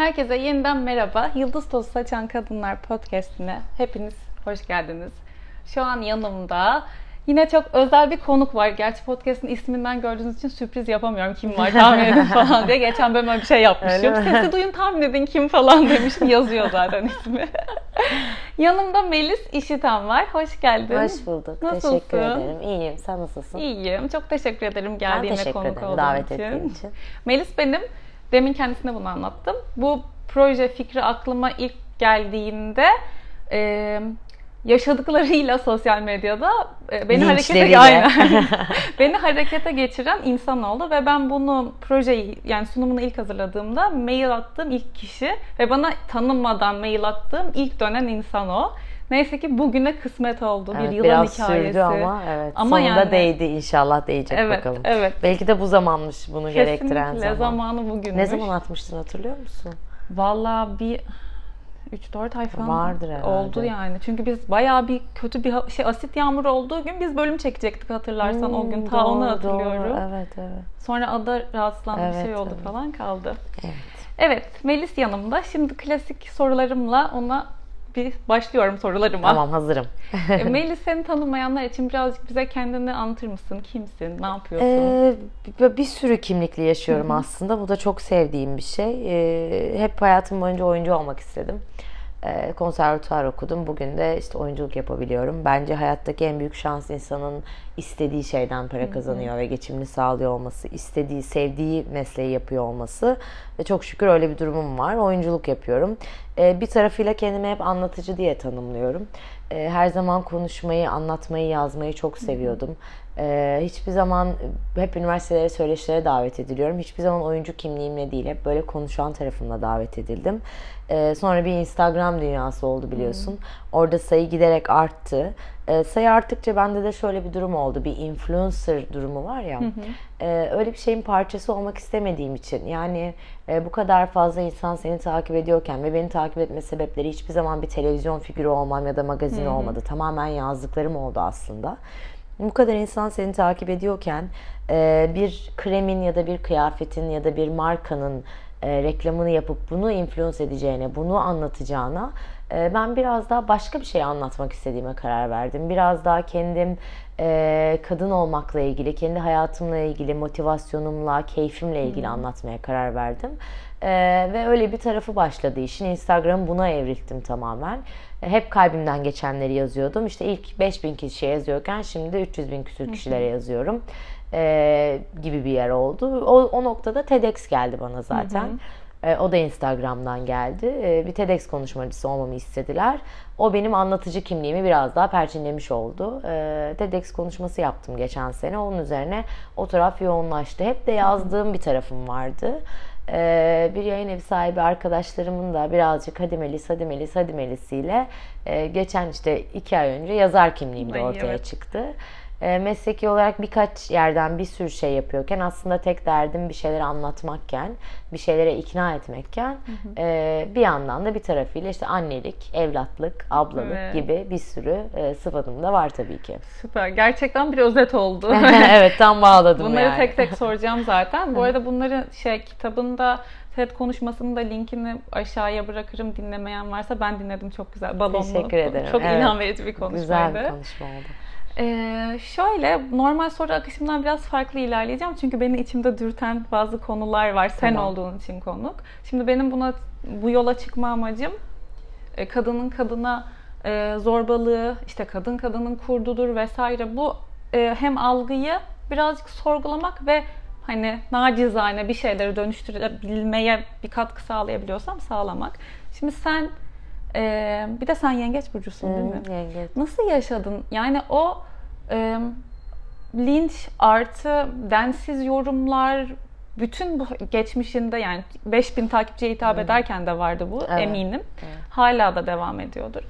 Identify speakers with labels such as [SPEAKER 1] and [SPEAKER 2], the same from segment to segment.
[SPEAKER 1] Herkese yeniden merhaba. Yıldız Tozu Saçan Kadınlar Podcast'ine hepiniz hoş geldiniz. Şu an yanımda yine çok özel bir konuk var. Gerçi podcast'ın isminden gördüğünüz için sürpriz yapamıyorum. Kim var tahmin edin falan diye. Geçen bölüm öyle bir şey yapmışım. Sesi duyun tahmin edin kim falan demiştim. Yazıyor zaten ismi. Yanımda Melis İşiten var. Hoş geldin.
[SPEAKER 2] Hoş bulduk.
[SPEAKER 1] Nasılsın?
[SPEAKER 2] Teşekkür ederim. İyiyim. Sen nasılsın?
[SPEAKER 1] İyiyim. Çok teşekkür ederim geldiğine konuk
[SPEAKER 2] ederim
[SPEAKER 1] olduğun
[SPEAKER 2] davet
[SPEAKER 1] için.
[SPEAKER 2] ettiğin için.
[SPEAKER 1] Melis benim. Demin kendisine bunu anlattım. Bu proje fikri aklıma ilk geldiğinde e, yaşadıklarıyla sosyal medyada e, beni harekete aynen beni harekete geçiren insan oldu ve ben bunu projeyi yani sunumunu ilk hazırladığımda mail attığım ilk kişi ve bana tanınmadan mail attığım ilk dönen insan o. Neyse ki bugüne kısmet oldu.
[SPEAKER 2] Evet,
[SPEAKER 1] bir yılan
[SPEAKER 2] biraz
[SPEAKER 1] hikayesi.
[SPEAKER 2] sürdü ama evet.
[SPEAKER 1] Ama
[SPEAKER 2] Sonunda
[SPEAKER 1] yani-
[SPEAKER 2] değdi inşallah değecek
[SPEAKER 1] Evet,
[SPEAKER 2] bakalım.
[SPEAKER 1] evet.
[SPEAKER 2] Belki de bu zamanmış bunu gerektiren
[SPEAKER 1] Kesinlikle
[SPEAKER 2] zaman.
[SPEAKER 1] zamanı bugünmüş.
[SPEAKER 2] Ne zaman atmıştın hatırlıyor musun?
[SPEAKER 1] Valla bir 3-4 ay falan
[SPEAKER 2] Vardır herhalde.
[SPEAKER 1] oldu yani. Çünkü biz bayağı bir kötü bir şey asit yağmur olduğu gün biz bölüm çekecektik hatırlarsan o gün.
[SPEAKER 2] Hmm,
[SPEAKER 1] Ta onu
[SPEAKER 2] doğru,
[SPEAKER 1] hatırlıyorum.
[SPEAKER 2] Doğru. Evet evet.
[SPEAKER 1] Sonra ada rahatsızlandı bir
[SPEAKER 2] Evet,
[SPEAKER 1] şey oldu
[SPEAKER 2] evet.
[SPEAKER 1] falan kaldı.
[SPEAKER 2] Evet.
[SPEAKER 1] Evet Melis yanımda. Şimdi klasik sorularımla ona bir başlıyorum sorularıma.
[SPEAKER 2] Tamam hazırım.
[SPEAKER 1] E, Melis seni tanımayanlar için birazcık bize kendini anlatır mısın? Kimsin? Ne yapıyorsun?
[SPEAKER 2] Ee, bir- bir sürü kimlikli yaşıyorum aslında. Bu da çok sevdiğim bir şey. Ee, hep hayatım boyunca oyuncu olmak istedim. Ee, konservatuvar okudum. Bugün de işte oyunculuk yapabiliyorum. Bence hayattaki en büyük şans insanın istediği şeyden para kazanıyor ve geçimini sağlıyor olması, istediği, sevdiği mesleği yapıyor olması. Ve çok şükür öyle bir durumum var. Oyunculuk yapıyorum. Ee, bir tarafıyla kendimi hep anlatıcı diye tanımlıyorum. Ee, her zaman konuşmayı, anlatmayı, yazmayı çok seviyordum. Hiçbir zaman hep üniversitelere, söyleşilere davet ediliyorum. Hiçbir zaman oyuncu kimliğimle değil, hep böyle konuşan tarafımla davet edildim. Ee, sonra bir Instagram dünyası oldu biliyorsun. Orada sayı giderek arttı. Ee, sayı arttıkça bende de şöyle bir durum oldu. Bir influencer durumu var ya. Ee, öyle bir şeyin parçası olmak istemediğim için. Yani e, bu kadar fazla insan seni takip ediyorken ve beni takip etme sebepleri hiçbir zaman bir televizyon figürü olmam ya da magazin olmadı. Tamamen yazdıklarım oldu aslında. Bu kadar insan seni takip ediyorken e, bir kremin ya da bir kıyafetin ya da bir markanın e, reklamını yapıp bunu influence edeceğine, bunu anlatacağına e, ben biraz daha başka bir şey anlatmak istediğime karar verdim. Biraz daha kendim e, kadın olmakla ilgili, kendi hayatımla ilgili, motivasyonumla, keyfimle ilgili anlatmaya karar verdim. E, ve öyle bir tarafı başladı işin. Instagram'ı buna evrilttim tamamen. E, Hep kalbimden geçenleri yazıyordum. İşte ilk 5000 kişiye yazıyorken şimdi 300 bin küsür kişilere yazıyorum. E, gibi bir yer oldu. O, o noktada TEDx geldi bana zaten. E, o da Instagram'dan geldi. E, bir TEDx konuşmacısı olmamı istediler. O benim anlatıcı kimliğimi biraz daha perçinlemiş oldu. E, TEDx konuşması yaptım geçen sene. Onun üzerine o taraf yoğunlaştı. Hep de yazdığım bir tarafım vardı. E, bir yayın evi sahibi arkadaşlarımın da birazcık hadi Melis, hadi Melis, hadi Melis'iyle e, geçen işte iki ay önce yazar kimliğim de
[SPEAKER 1] Ay,
[SPEAKER 2] ortaya
[SPEAKER 1] evet.
[SPEAKER 2] çıktı. E, mesleki olarak birkaç yerden bir sürü şey yapıyorken aslında tek derdim bir şeyleri anlatmakken, bir şeylere ikna etmekken e, bir yandan da bir tarafıyla işte annelik, evlatlık, ablalık
[SPEAKER 1] Evet.
[SPEAKER 2] gibi bir sürü e, sıfatım da var tabii ki.
[SPEAKER 1] Süper. Gerçekten bir özet oldu.
[SPEAKER 2] evet tam bağladım
[SPEAKER 1] Bunları
[SPEAKER 2] yani.
[SPEAKER 1] tek tek soracağım zaten. Bu arada bunları şey kitabında TED konuşmasının da linkini aşağıya bırakırım. Dinlemeyen varsa ben dinledim çok güzel. Balonlu.
[SPEAKER 2] Teşekkür ederim.
[SPEAKER 1] Çok
[SPEAKER 2] Evet.
[SPEAKER 1] ilham verici bir konuşmaydı.
[SPEAKER 2] Güzel bir konuşma oldu.
[SPEAKER 1] Ee, şöyle normal soru akışımdan biraz farklı ilerleyeceğim. Çünkü beni içimde dürten bazı konular var. Sen
[SPEAKER 2] Tamam.
[SPEAKER 1] olduğun için konuk. Şimdi benim buna bu yola çıkma amacım e, kadının kadına e, zorbalığı, işte kadın kadının kurdudur vesaire bu e, hem algıyı birazcık sorgulamak ve hani nacizane bir şeyleri dönüştürebilmeye bir katkı sağlayabiliyorsam sağlamak. Şimdi sen e, bir de sen yengeç burcusun değil mi?
[SPEAKER 2] Yengeç.
[SPEAKER 1] Nasıl yaşadın? Yani o linç artı densiz yorumlar bütün bu geçmişinde yani 5000 takipçiye hitap ederken de vardı bu
[SPEAKER 2] Evet.
[SPEAKER 1] eminim. Hala da devam ediyordur.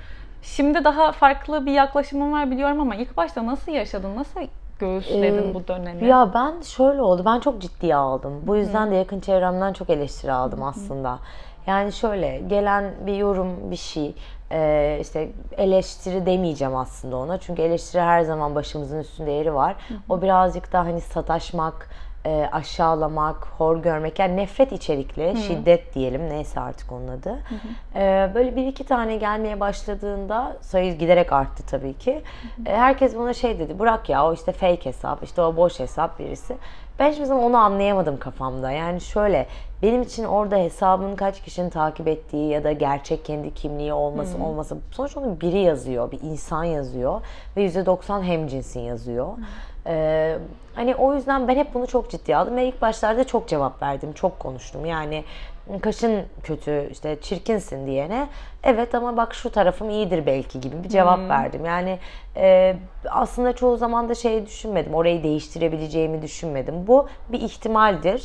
[SPEAKER 1] Şimdi daha farklı bir yaklaşımın var biliyorum ama ilk başta nasıl yaşadın? Nasıl göğüsledin
[SPEAKER 2] Ee,
[SPEAKER 1] bu dönemi?
[SPEAKER 2] Ya ben şöyle oldu. Ben çok ciddiye aldım. Bu yüzden de yakın çevremden çok eleştiri aldım aslında. Yani şöyle gelen bir yorum, bir şey, e, işte eleştiri demeyeceğim aslında ona. Çünkü eleştiri her zaman başımızın üstünde yeri var. O birazcık daha hani sataşmak, e, aşağılamak, hor görmek yani nefret içerikli, şiddet diyelim neyse artık onun adı. E, böyle bir iki tane gelmeye başladığında sayı giderek arttı tabii ki. E, herkes bana şey dedi bırak ya o işte fake hesap işte o boş hesap birisi. Ben hiçbir zaman onu anlayamadım kafamda. Yani şöyle benim için orada hesabın kaç kişinin takip ettiği ya da gerçek kendi kimliği olması
[SPEAKER 1] Hmm.
[SPEAKER 2] olması sonuçta onun biri yazıyor, bir insan yazıyor ve %90 hemcinsin yazıyor. Ee, hani o yüzden ben hep bunu çok ciddiye aldım ve ilk başlarda çok cevap verdim, çok konuştum. Yani kaşın kötü, işte çirkinsin diyene evet ama bak şu tarafım iyidir belki gibi bir cevap verdim. Yani e, aslında çoğu zaman da şey düşünmedim, orayı değiştirebileceğimi düşünmedim. Bu bir ihtimaldir.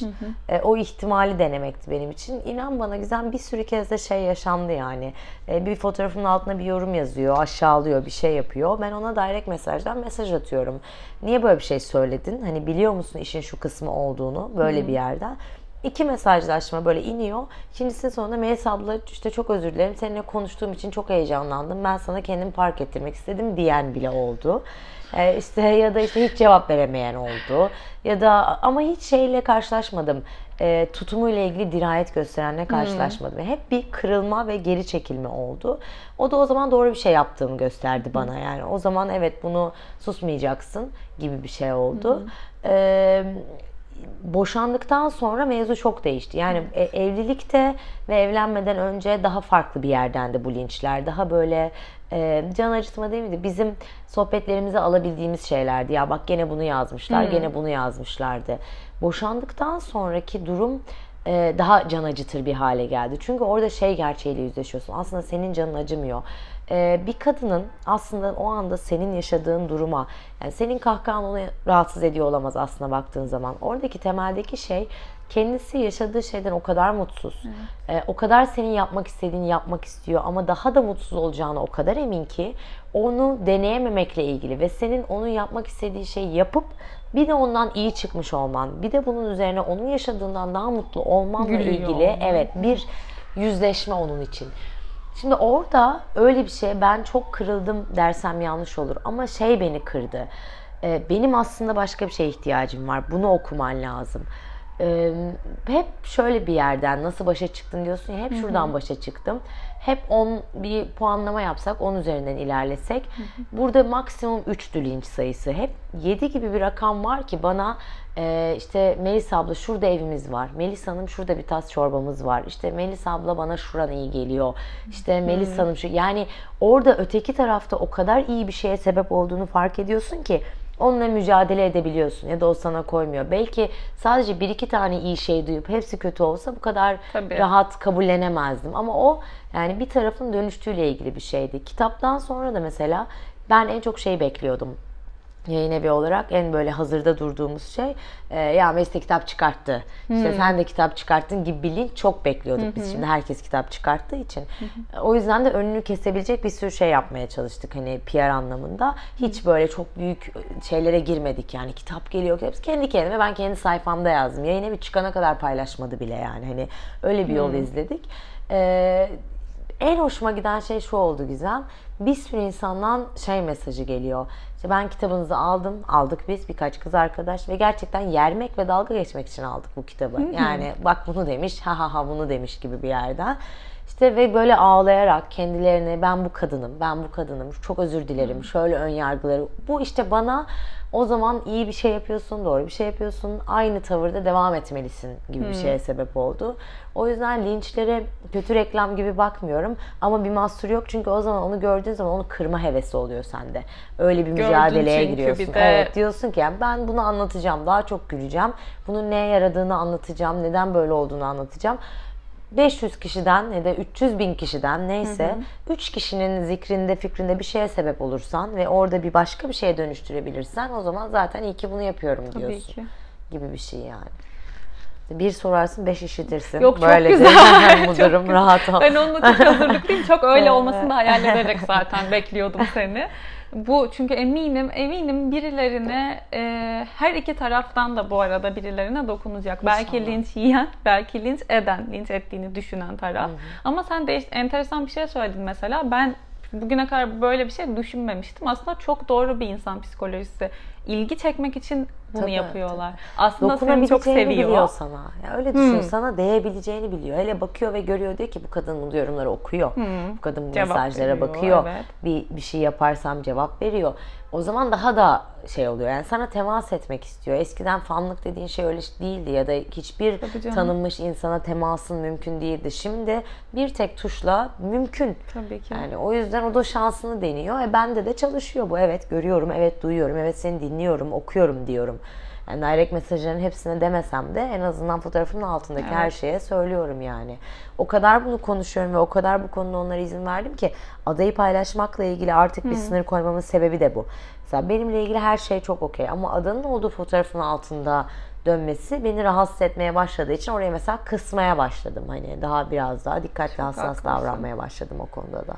[SPEAKER 2] E, o ihtimali denemekti benim için. İnan bana güzel bir sürü kez de şey yaşandı yani. E, bir fotoğrafın altına bir yorum yazıyor, aşağılıyor, bir şey yapıyor. Ben ona direkt mesajdan mesaj atıyorum. Niye böyle bir şey söyledin? Hani biliyor musun işin şu kısmı olduğunu böyle bir yerden. İki mesajlaşma böyle iniyor. İkincisinin sonunda Melis abla işte çok özür dilerim. Seninle konuştuğum için çok heyecanlandım. Ben sana kendimi park ettirmek istedim diyen bile oldu. Ee, işte ya da işte hiç cevap veremeyen oldu. Ya da ama hiç şeyle karşılaşmadım. Ee, tutumuyla ilgili dirayet gösterenle karşılaşmadım. Hep bir kırılma ve geri çekilme oldu. O da o zaman doğru bir şey yaptığımı gösterdi bana. Yani o zaman evet bunu susmayacaksın gibi bir şey oldu. Ee, boşandıktan sonra mevzu çok değişti. Yani e, evlilikte ve evlenmeden önce daha farklı bir yerden de bu linçler. Daha böyle e, can acıtma değil miydi? Bizim sohbetlerimize alabildiğimiz şeylerdi. Ya bak gene bunu yazmışlar, gene bunu yazmışlardı. Boşandıktan sonraki durum e, daha can acıtır bir hale geldi. Çünkü orada şey gerçeğiyle yüzleşiyorsun. Aslında senin canın acımıyor. E, bir kadının aslında o anda senin yaşadığın duruma, yani senin kahkahan onu rahatsız ediyor olamaz aslında baktığın zaman. Oradaki temeldeki şey kendisi yaşadığı şeyden o kadar mutsuz. E, o kadar senin yapmak istediğini yapmak istiyor ama daha da mutsuz olacağına o kadar emin ki onu deneyememekle ilgili ve senin onun yapmak istediği şeyi yapıp bir de ondan iyi çıkmış olman, bir de bunun üzerine onun yaşadığından daha mutlu olmanla
[SPEAKER 1] Gülüyor
[SPEAKER 2] ilgili
[SPEAKER 1] olman.
[SPEAKER 2] evet bir yüzleşme onun için. Şimdi orada öyle bir şey ben çok kırıldım dersem yanlış olur ama şey beni kırdı. Ee, benim aslında başka bir şeye ihtiyacım var. Bunu okuman lazım. Hep şöyle bir yerden nasıl başa çıktın diyorsun ya hep şuradan başa çıktım. Hep 10 bir puanlama yapsak 10 üzerinden ilerlesek burada maksimum 3'tü linç sayısı. Hep 7 gibi bir rakam var ki bana e, işte Melis abla şurada evimiz var. Melis Hanım şurada bir tas çorbamız var. İşte Melis abla bana şuran iyi geliyor. İşte Melis Hanım şu yani orada öteki tarafta o kadar iyi bir şeye sebep olduğunu fark ediyorsun ki onunla mücadele edebiliyorsun ya da o sana koymuyor. Belki sadece bir iki tane iyi şey duyup hepsi kötü olsa bu kadar
[SPEAKER 1] Tabii.
[SPEAKER 2] rahat kabullenemezdim. Ama o yani bir tarafın dönüştüğüyle ilgili bir şeydi. Kitaptan sonra da mesela ben en çok şey bekliyordum yayın evi olarak en böyle hazırda durduğumuz şey e, ya Melis de kitap çıkarttı. İşte sen de kitap çıkarttın gibi bir link çok bekliyorduk biz şimdi herkes kitap çıkarttığı için. E, O yüzden de önünü kesebilecek bir sürü şey yapmaya çalıştık hani PR anlamında. Hiç böyle çok büyük şeylere girmedik yani kitap geliyor. Hepsi kendi kendime ben kendi sayfamda yazdım. Yayın evi çıkana kadar paylaşmadı bile yani hani öyle bir yol izledik. E, en hoşuma giden şey şu oldu Gizem. Bir sürü insandan şey mesajı geliyor. İşte ben kitabınızı aldım, aldık biz birkaç kız arkadaş ve gerçekten yermek ve dalga geçmek için aldık bu kitabı. Yani bak bunu demiş, ha ha ha bunu demiş gibi bir yerden. İşte ve böyle ağlayarak kendilerine ben bu kadınım, ben bu kadınım, çok özür dilerim, şöyle ön yargıları. Bu işte bana o zaman iyi bir şey yapıyorsun, doğru bir şey yapıyorsun, aynı tavırda devam etmelisin gibi bir şeye sebep oldu. O yüzden linçlere kötü reklam gibi bakmıyorum ama bir mahsur yok çünkü o zaman onu gördüğün zaman onu kırma hevesi oluyor sende. Öyle bir
[SPEAKER 1] Gördün
[SPEAKER 2] mücadeleye giriyorsun.
[SPEAKER 1] de-
[SPEAKER 2] Evet diyorsun ki yani ben bunu anlatacağım, daha çok güleceğim. Bunun neye yaradığını anlatacağım, neden böyle olduğunu anlatacağım. 500 kişiden ya da 300 bin kişiden neyse 3 kişinin zikrinde fikrinde bir şeye sebep olursan ve orada bir başka bir şeye dönüştürebilirsen o zaman zaten iyi ki bunu yapıyorum
[SPEAKER 1] Tabii
[SPEAKER 2] diyorsun.
[SPEAKER 1] ki.
[SPEAKER 2] Gibi bir şey yani. Bir sorarsın beş işitirsin.
[SPEAKER 1] Yok, çok
[SPEAKER 2] Böyle
[SPEAKER 1] güzel.
[SPEAKER 2] değil. bu
[SPEAKER 1] Çok
[SPEAKER 2] durum rahat ol.
[SPEAKER 1] Ben onunla çok hazırlıklıyım. Çok öyle olmasını da hayal ederek zaten bekliyordum seni. Bu çünkü eminim eminim birilerine e, her iki taraftan da bu arada birilerine dokunacak. Belki
[SPEAKER 2] İnşallah.
[SPEAKER 1] linç yiyen, belki linç eden, linç ettiğini düşünen taraf. Ama sen de enteresan bir şey söyledin mesela. Ben bugüne kadar böyle bir şey düşünmemiştim. Aslında çok doğru bir insan psikolojisi ilgi çekmek için bunu
[SPEAKER 2] Tabii,
[SPEAKER 1] yapıyorlar. Aslında seni çok seviyor.
[SPEAKER 2] biliyor sana. Ya öyle düşün. Sana değebileceğini biliyor. Hele bakıyor ve görüyor diyor ki bu kadın bu yorumları okuyor. Bu kadın bu
[SPEAKER 1] Cevap
[SPEAKER 2] mesajlara
[SPEAKER 1] veriyor,
[SPEAKER 2] bakıyor.
[SPEAKER 1] evet.
[SPEAKER 2] Bir bir şey yaparsam cevap veriyor. O zaman daha da şey oluyor. Yani sana temas etmek istiyor. Eskiden fanlık dediğin şey öyle değildi ya da hiçbir
[SPEAKER 1] Tabii
[SPEAKER 2] tanınmış insana temasın mümkün değildi. Şimdi bir tek tuşla mümkün.
[SPEAKER 1] Tabii ki.
[SPEAKER 2] Yani o yüzden o da şansını deniyor. E bende de çalışıyor bu. Evet görüyorum, evet duyuyorum, evet seni dinliyorum, okuyorum diyorum. Yani direct mesajların hepsine demesem de en azından fotoğrafımın altındaki her şeye söylüyorum yani. O kadar bunu konuşuyorum ve o kadar bu konuda onlara izin verdim ki adayı paylaşmakla ilgili artık bir sınır koymamın sebebi de bu. Mesela benimle ilgili her şey çok okey ama adanın olduğu fotoğrafın altında dönmesi beni rahatsız etmeye başladığı için oraya mesela kısmaya başladım. Hani daha biraz daha dikkatli hassas
[SPEAKER 1] haklısın.
[SPEAKER 2] davranmaya başladım o konuda da.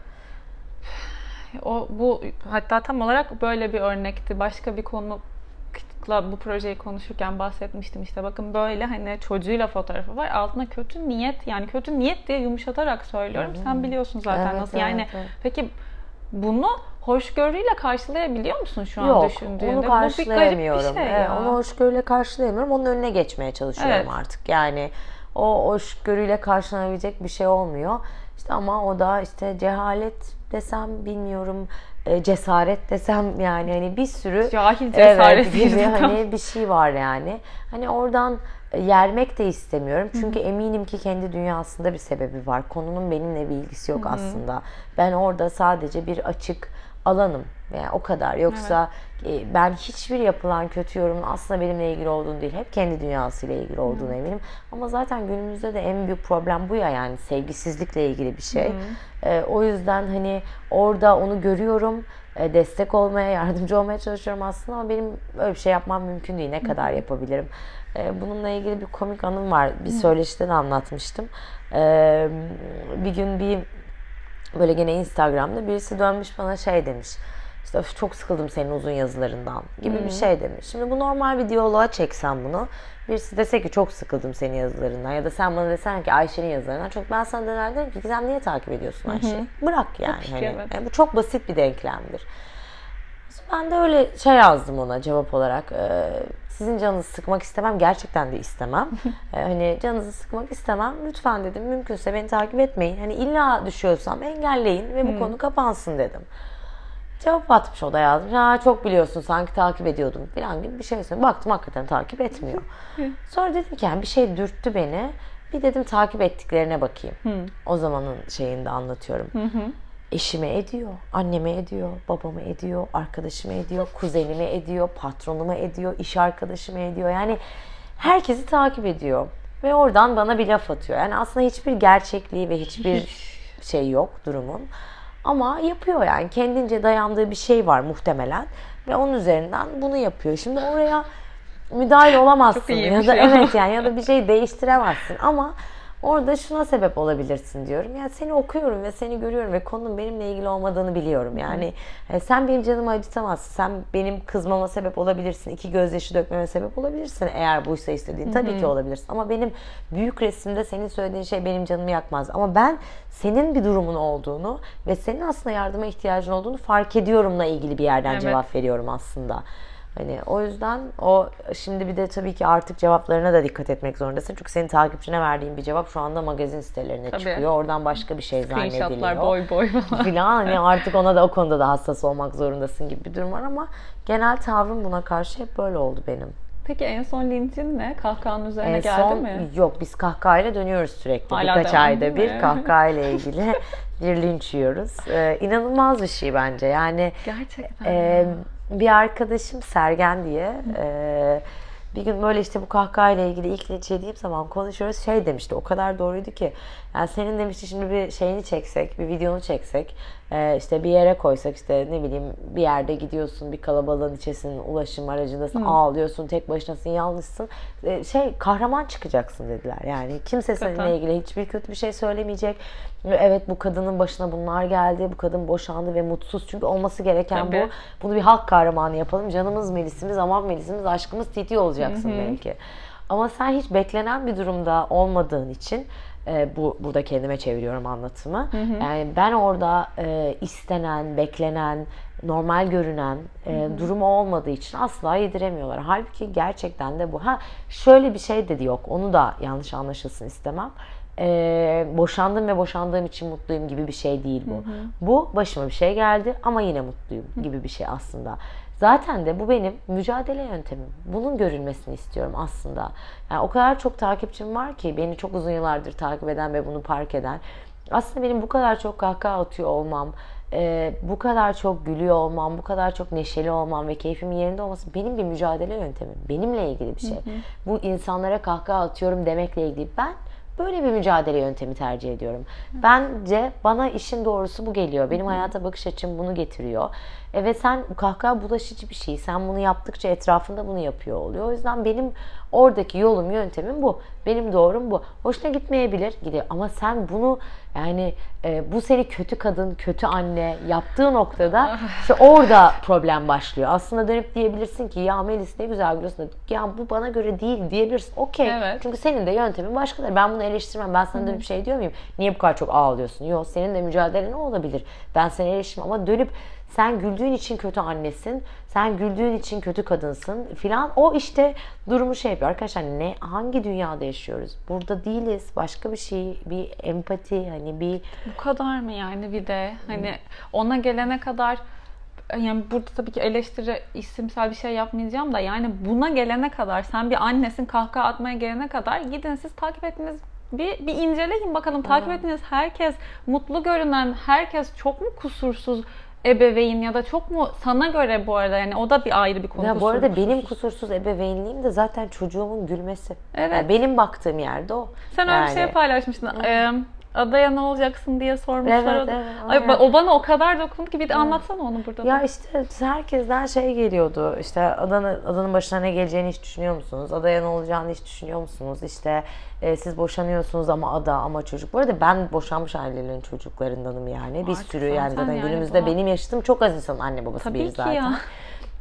[SPEAKER 1] O bu hatta tam olarak böyle bir örnekti. Başka bir konukla bu projeyi konuşurken bahsetmiştim işte bakın böyle hani çocuğuyla fotoğrafı var altına kötü niyet yani kötü niyet diye yumuşatarak söylüyorum sen biliyorsun zaten
[SPEAKER 2] Evet,
[SPEAKER 1] nasıl yani
[SPEAKER 2] evet.
[SPEAKER 1] peki bunu hoşgörüyle karşılayabiliyor musun şu an
[SPEAKER 2] Yok,
[SPEAKER 1] düşündüğünde?
[SPEAKER 2] onu
[SPEAKER 1] Bu bir
[SPEAKER 2] karşılayamıyorum.
[SPEAKER 1] bir şey
[SPEAKER 2] Evet, onu hoşgörüyle karşılayamıyorum. Onun önüne geçmeye çalışıyorum
[SPEAKER 1] Evet.
[SPEAKER 2] artık. Yani o hoşgörüyle karşılanabilecek bir şey olmuyor. İşte ama o da işte cehalet desem bilmiyorum e, cesaret desem yani hani bir sürü
[SPEAKER 1] Cahil cesaret
[SPEAKER 2] evet,
[SPEAKER 1] değil,
[SPEAKER 2] hani bir şey var yani. Hani oradan e, yermek de istemiyorum. Çünkü eminim ki kendi dünyasında bir sebebi var. Konunun benimle bir ilgisi yok aslında. Ben orada sadece bir açık alanım. Yani o kadar. Yoksa e, ben hiçbir yapılan kötü yorumun aslında benimle ilgili olduğunu değil. Hep kendi dünyasıyla ilgili olduğunu eminim. Ama zaten günümüzde de en büyük problem bu ya yani sevgisizlikle ilgili bir şey. E, o yüzden hani orada onu görüyorum. E, destek olmaya, yardımcı olmaya çalışıyorum aslında ama benim öyle bir şey yapmam mümkün değil. Ne kadar yapabilirim? E, bununla ilgili bir komik anım var. Bir söyleşide de anlatmıştım. E, bir gün bir böyle gene Instagram'da birisi dönmüş bana şey demiş. İşte "Öf, çok sıkıldım senin uzun yazılarından gibi bir şey demiş. Şimdi bu normal bir diyaloğa çeksem bunu. Birisi dese ki çok sıkıldım senin yazılarından ya da sen bana desen ki Ayşe'nin yazılarından çok ben sana döner derim ki sen niye takip ediyorsun Ayşe'yi? Bırak yani. Hani. Yani bu çok basit bir denklemdir. Ben de öyle şey yazdım ona cevap olarak. Ee, sizin canınızı sıkmak istemem. Gerçekten de istemem. Ee, hani canınızı sıkmak istemem. Lütfen dedim. Mümkünse beni takip etmeyin. Hani illa düşüyorsam engelleyin ve bu konu kapansın dedim. Cevap atmış o da yazmış. Ha çok biliyorsun sanki takip ediyordum falan gibi bir şey söyledi. Baktım hakikaten takip etmiyor. Sonra dedim ki yani bir şey dürttü beni. Bir dedim takip ettiklerine bakayım. O zamanın şeyinde anlatıyorum. Eşime ediyor, anneme ediyor, babama ediyor, arkadaşıma ediyor, kuzenime ediyor, patronuma ediyor, iş arkadaşıma ediyor. Yani herkesi takip ediyor. Ve oradan bana bir laf atıyor. Yani aslında hiçbir gerçekliği ve hiçbir şey yok durumun. Ama yapıyor yani. Kendince dayandığı bir şey var muhtemelen. Ve onun üzerinden bunu yapıyor. Şimdi oraya müdahale olamazsın. Ya da
[SPEAKER 1] ya.
[SPEAKER 2] evet yani ya da bir şey değiştiremezsin ama orada şuna sebep olabilirsin diyorum. Yani seni okuyorum ve seni görüyorum ve konunun benimle ilgili olmadığını biliyorum. Yani e, sen benim canımı acıtamazsın. Sen benim kızmama sebep olabilirsin. iki gözyaşı dökmeme sebep olabilirsin eğer buysa istediğin. Tabii ki olabilirsin. Ama benim büyük resimde senin söylediğin şey benim canımı yakmaz. Ama ben senin bir durumun olduğunu ve senin aslında yardıma ihtiyacın olduğunu fark ediyorumla ilgili bir yerden
[SPEAKER 1] Evet.
[SPEAKER 2] cevap veriyorum aslında. Hani o yüzden o şimdi bir de tabii ki artık cevaplarına da dikkat etmek zorundasın. Çünkü senin takipçine verdiğin bir cevap şu anda magazin sitelerine
[SPEAKER 1] Tabii.
[SPEAKER 2] çıkıyor. Oradan başka bir şey zannediliyor.
[SPEAKER 1] Screenshotlar boy boy falan.
[SPEAKER 2] Filan hani artık ona da o konuda da hassas olmak zorundasın gibi bir durum var ama genel tavrım buna karşı hep böyle oldu benim.
[SPEAKER 1] Peki en son linçin ne? Kahkahanın üzerine
[SPEAKER 2] En
[SPEAKER 1] geldi
[SPEAKER 2] son
[SPEAKER 1] mi?
[SPEAKER 2] yok biz kahkahayla dönüyoruz sürekli.
[SPEAKER 1] Hala
[SPEAKER 2] Birkaç ayda bir
[SPEAKER 1] mi?
[SPEAKER 2] kahkahayla ilgili bir linç yiyoruz. Ee, inanılmaz bir şey bence. Yani
[SPEAKER 1] Gerçekten.
[SPEAKER 2] ee, bir arkadaşım Sergen diye ee, bir gün böyle işte bu kahkahayla ilgili ilk linç yediğim zaman konuşuyoruz. Şey demişti o kadar doğruydu ki. Yani senin demişti şimdi bir şeyini çeksek, bir videonu çeksek ee, işte bir yere koysak işte ne bileyim bir yerde gidiyorsun bir kalabalığın içesin ulaşım aracındasın ağlıyorsun tek başınasın yalnızsın. Ee, şey kahraman çıkacaksın dediler. Yani kimse seninle ilgili hiçbir kötü bir şey söylemeyecek. Evet bu kadının başına bunlar geldi bu kadın boşandı ve mutsuz. Çünkü olması gereken
[SPEAKER 1] Tabii.
[SPEAKER 2] bu. Bunu bir halk kahramanı yapalım. Canımız melisimiz aman melisimiz aşkımız titi olacaksın belki ama sen hiç beklenen bir durumda olmadığın için e, bu burada kendime çeviriyorum anlatımı. Yani ben orada e, istenen, beklenen, normal görünen e, durumu olmadığı için asla yediremiyorlar. Halbuki gerçekten de bu. Ha şöyle bir şey dedi yok. Onu da yanlış anlaşılsın istemem. E, boşandım ve boşandığım için mutluyum gibi bir şey değil bu. Bu başıma bir şey geldi ama yine mutluyum gibi bir şey aslında. Zaten de bu benim mücadele yöntemim. Bunun görülmesini istiyorum aslında. Yani o kadar çok takipçim var ki beni çok uzun yıllardır takip eden ve bunu fark eden. Aslında benim bu kadar çok kahkaha atıyor olmam, e, bu kadar çok gülüyor olmam, bu kadar çok neşeli olmam ve keyfimin yerinde olması benim bir mücadele yöntemim. Benimle ilgili bir şey. Bu insanlara kahkaha atıyorum demekle ilgili. Ben böyle bir mücadele yöntemi tercih ediyorum. Bence bana işin doğrusu bu geliyor. Benim hayata bakış açım bunu getiriyor. E ve sen kahkaha bulaşıcı bir şey. Sen bunu yaptıkça etrafında bunu yapıyor oluyor. O yüzden benim oradaki yolum, yöntemim bu. Benim doğrum bu. Hoşuna gitmeyebilir gidiyor. Ama sen bunu yani e, bu seni kötü kadın, kötü anne yaptığı noktada işte orada problem başlıyor. Aslında dönüp diyebilirsin ki ya Melis ne güzel gülüyorsun. Ya bu bana göre değil diyebilirsin. Okey.
[SPEAKER 1] Evet.
[SPEAKER 2] Çünkü senin de yöntemin başkadır. Ben bunu eleştirmem. Ben sana dönüp şey diyor muyum? Niye bu kadar çok ağlıyorsun? Yok senin de mücadelen olabilir. Ben seni eleştirmem ama dönüp sen güldüğün için kötü annesin, sen güldüğün için kötü kadınsın filan. O işte durumu şey yapıyor. Arkadaşlar ne hangi dünyada yaşıyoruz? Burada değiliz. Başka bir şey, bir empati hani bir
[SPEAKER 1] Bu kadar mı yani bir de hani ona gelene kadar yani burada tabii ki eleştiri isimsel bir şey yapmayacağım da yani buna gelene kadar sen bir annesin kahkaha atmaya gelene kadar gidin siz takip ettiğiniz bir, bir inceleyin bakalım takip ettiğiniz herkes mutlu görünen herkes çok mu kusursuz ebeveyn ya da çok mu sana göre bu arada yani o da bir ayrı bir konu.
[SPEAKER 2] Ya bu arada benim
[SPEAKER 1] kusursuz.
[SPEAKER 2] ebeveynliğim de zaten çocuğumun gülmesi.
[SPEAKER 1] Evet.
[SPEAKER 2] Yani benim baktığım yerde o.
[SPEAKER 1] Sen öyle bir şey
[SPEAKER 2] Yani-
[SPEAKER 1] paylaşmıştın. Ee, adaya ne olacaksın diye sormuşlar.
[SPEAKER 2] Evet,
[SPEAKER 1] da-
[SPEAKER 2] evet,
[SPEAKER 1] Ay,
[SPEAKER 2] aynen.
[SPEAKER 1] o bana o kadar dokundu ki bir de anlatsana onu burada. da.
[SPEAKER 2] Ya işte herkesten şey geliyordu. İşte adanın, adanın başına ne geleceğini hiç düşünüyor musunuz? Adaya ne olacağını hiç düşünüyor musunuz? İşte e, siz boşanıyorsunuz ama ada ama çocuk. Bu arada ben boşanmış ailelerin çocuklarındanım yani. Bir
[SPEAKER 1] Artık
[SPEAKER 2] sürü yani
[SPEAKER 1] zaten yani
[SPEAKER 2] günümüzde
[SPEAKER 1] bu-
[SPEAKER 2] benim yaşadığım çok az insanın anne babası
[SPEAKER 1] Tabii
[SPEAKER 2] biri
[SPEAKER 1] ki
[SPEAKER 2] zaten.
[SPEAKER 1] ya.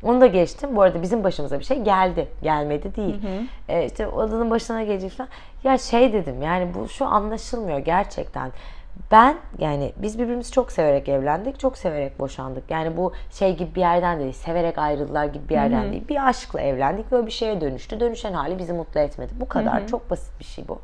[SPEAKER 2] Onu da geçtim. Bu arada bizim başımıza bir şey geldi. Gelmedi değil. Ee, işte o adanın başına gelecek falan. Ya şey dedim yani bu şu anlaşılmıyor gerçekten. Ben yani biz birbirimizi çok severek evlendik, çok severek boşandık. Yani bu şey gibi bir yerden değil, severek ayrıldılar gibi bir yerden değil. Bir aşkla evlendik ve o bir şeye dönüştü. Dönüşen hali bizi mutlu etmedi. Bu kadar çok basit bir şey bu.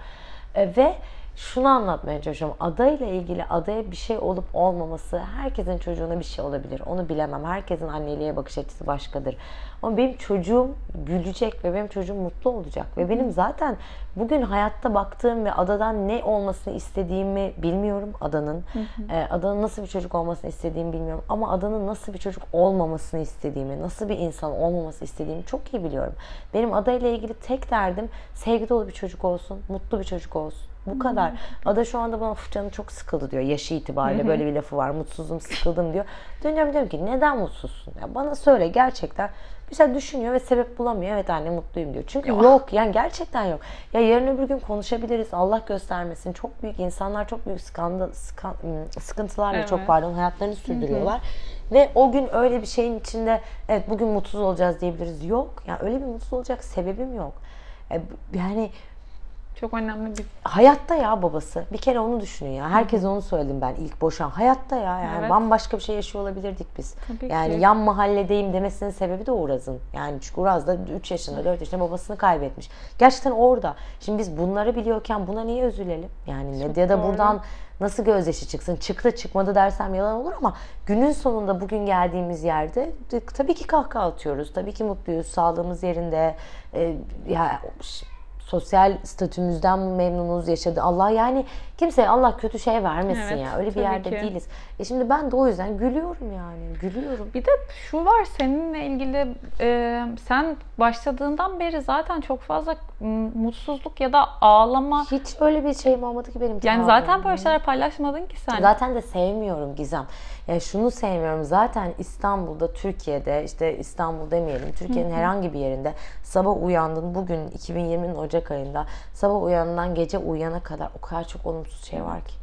[SPEAKER 2] Ee, ve şunu anlatmaya çalışıyorum. Adayla ilgili adaya bir şey olup olmaması herkesin çocuğuna bir şey olabilir. Onu bilemem. Herkesin anneliğe bakış açısı başkadır. Ama benim çocuğum gülecek ve benim çocuğum mutlu olacak. Ve benim zaten bugün hayatta baktığım ve adadan ne olmasını istediğimi bilmiyorum adanın. Ee, adanın nasıl bir çocuk olmasını istediğimi bilmiyorum. Ama adanın nasıl bir çocuk olmamasını istediğimi, nasıl bir insan olmaması istediğimi çok iyi biliyorum. Benim adayla ilgili tek derdim sevgi dolu bir çocuk olsun, mutlu bir çocuk olsun. Bu kadar. Ada şu anda bana "Of canım çok sıkıldı diyor. Yaşı itibariyle böyle bir lafı var. Mutsuzum, sıkıldım diyor. Dönüyorum diyorum ki neden mutsuzsun? Ya bana söyle gerçekten. Bir şey düşünüyor ve sebep bulamıyor. Evet anne mutluyum diyor. Çünkü yok yani gerçekten yok. Ya yarın öbür gün konuşabiliriz. Allah göstermesin. Çok büyük insanlar çok büyük skandal, skan- sıkıntılarla
[SPEAKER 1] Evet.
[SPEAKER 2] çok pardon hayatlarını sürdürüyorlar. Ve o gün öyle bir şeyin içinde evet bugün mutsuz olacağız diyebiliriz. Yok. Yani öyle bir mutsuz olacak sebebim yok. E, Yani
[SPEAKER 1] Çok önemli bir
[SPEAKER 2] hayatta ya babası. Bir kere onu düşünün ya. Herkese onu söyledim ben ilk boşan. Hayatta ya. Yani
[SPEAKER 1] Evet.
[SPEAKER 2] bambaşka bir şey yaşıyor olabilirdik biz.
[SPEAKER 1] Tabii
[SPEAKER 2] yani
[SPEAKER 1] ki.
[SPEAKER 2] yan mahalledeyim demesinin sebebi de Uraz'ın. Yani çünkü Uraz da 3 yaşında 4 yaşında babasını kaybetmiş. Gerçekten orada. Şimdi biz bunları biliyorken buna niye üzülelim? Yani medyada
[SPEAKER 1] doğru.
[SPEAKER 2] buradan nasıl gözyaşı çıksın? Çıktı çıkmadı dersem yalan olur ama günün sonunda bugün geldiğimiz yerde tabii ki kahkaha atıyoruz. Tabii ki mutluyuz. Sağlığımız yerinde. E, ya sosyal statümüzden memnunuz yaşadı. Allah yani kimseye Allah kötü şey vermesin
[SPEAKER 1] Evet,
[SPEAKER 2] ya. Öyle bir yerde
[SPEAKER 1] ki.
[SPEAKER 2] değiliz. E şimdi ben de o yüzden gülüyorum yani. Gülüyorum.
[SPEAKER 1] Bir de şu var seninle ilgili e, sen başladığından beri zaten çok fazla mutsuzluk ya da ağlama
[SPEAKER 2] Hiç öyle bir şeyim olmadı ki benim.
[SPEAKER 1] yani zaten böyle şeyler paylaşmadın ki sen.
[SPEAKER 2] Zaten de sevmiyorum Gizem. Yani şunu sevmiyorum. Zaten İstanbul'da, Türkiye'de, işte İstanbul demeyelim, Türkiye'nin herhangi bir yerinde sabah uyandın. Bugün 2020'nin Ocak ayında sabah uyandığından gece uyuyana kadar o kadar çok olumsuz şey var ki.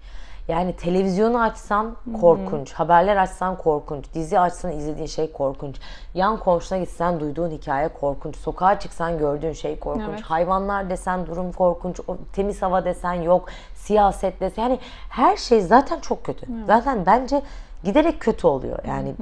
[SPEAKER 2] Yani televizyonu açsan korkunç, haberler açsan korkunç, dizi açsan izlediğin şey korkunç, yan komşuna gitsen duyduğun hikaye korkunç, sokağa çıksan gördüğün şey korkunç,
[SPEAKER 1] Evet.
[SPEAKER 2] hayvanlar desen durum korkunç, o temiz hava desen yok, siyaset desen yani her şey zaten çok kötü. Zaten bence giderek kötü oluyor yani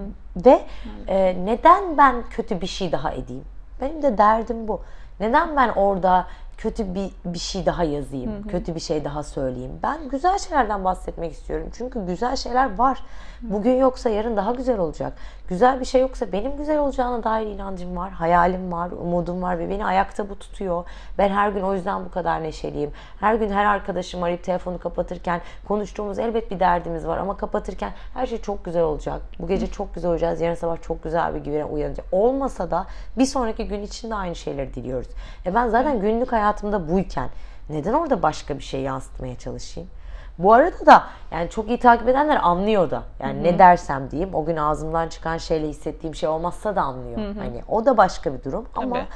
[SPEAKER 2] ve e, neden ben kötü bir şey daha edeyim? Benim de derdim bu. Neden ben orada kötü bir, bir şey daha yazayım, kötü bir şey daha söyleyeyim? Ben güzel şeylerden bahsetmek istiyorum. Çünkü güzel şeyler var. Bugün yoksa yarın daha güzel olacak. Güzel bir şey yoksa benim güzel olacağına dair inancım var, hayalim var, umudum var ve beni ayakta bu tutuyor. Ben her gün o yüzden bu kadar neşeliyim. Her gün her arkadaşım arayıp telefonu kapatırken konuştuğumuz elbet bir derdimiz var ama kapatırken her şey çok güzel olacak. Bu gece çok güzel olacağız. Yarın sabah çok güzel bir güne uyanacak. Olmasa da bir sonraki gün için de aynı şeyleri diliyoruz. E ben zaten günlük hayatımda buyken neden orada başka bir şey yansıtmaya çalışayım? Bu arada da yani çok iyi takip edenler anlıyor da. Yani ne dersem diyeyim o gün ağzımdan çıkan şeyle hissettiğim şey olmazsa da anlıyor. Hani o da başka bir durum ama
[SPEAKER 1] Tabii.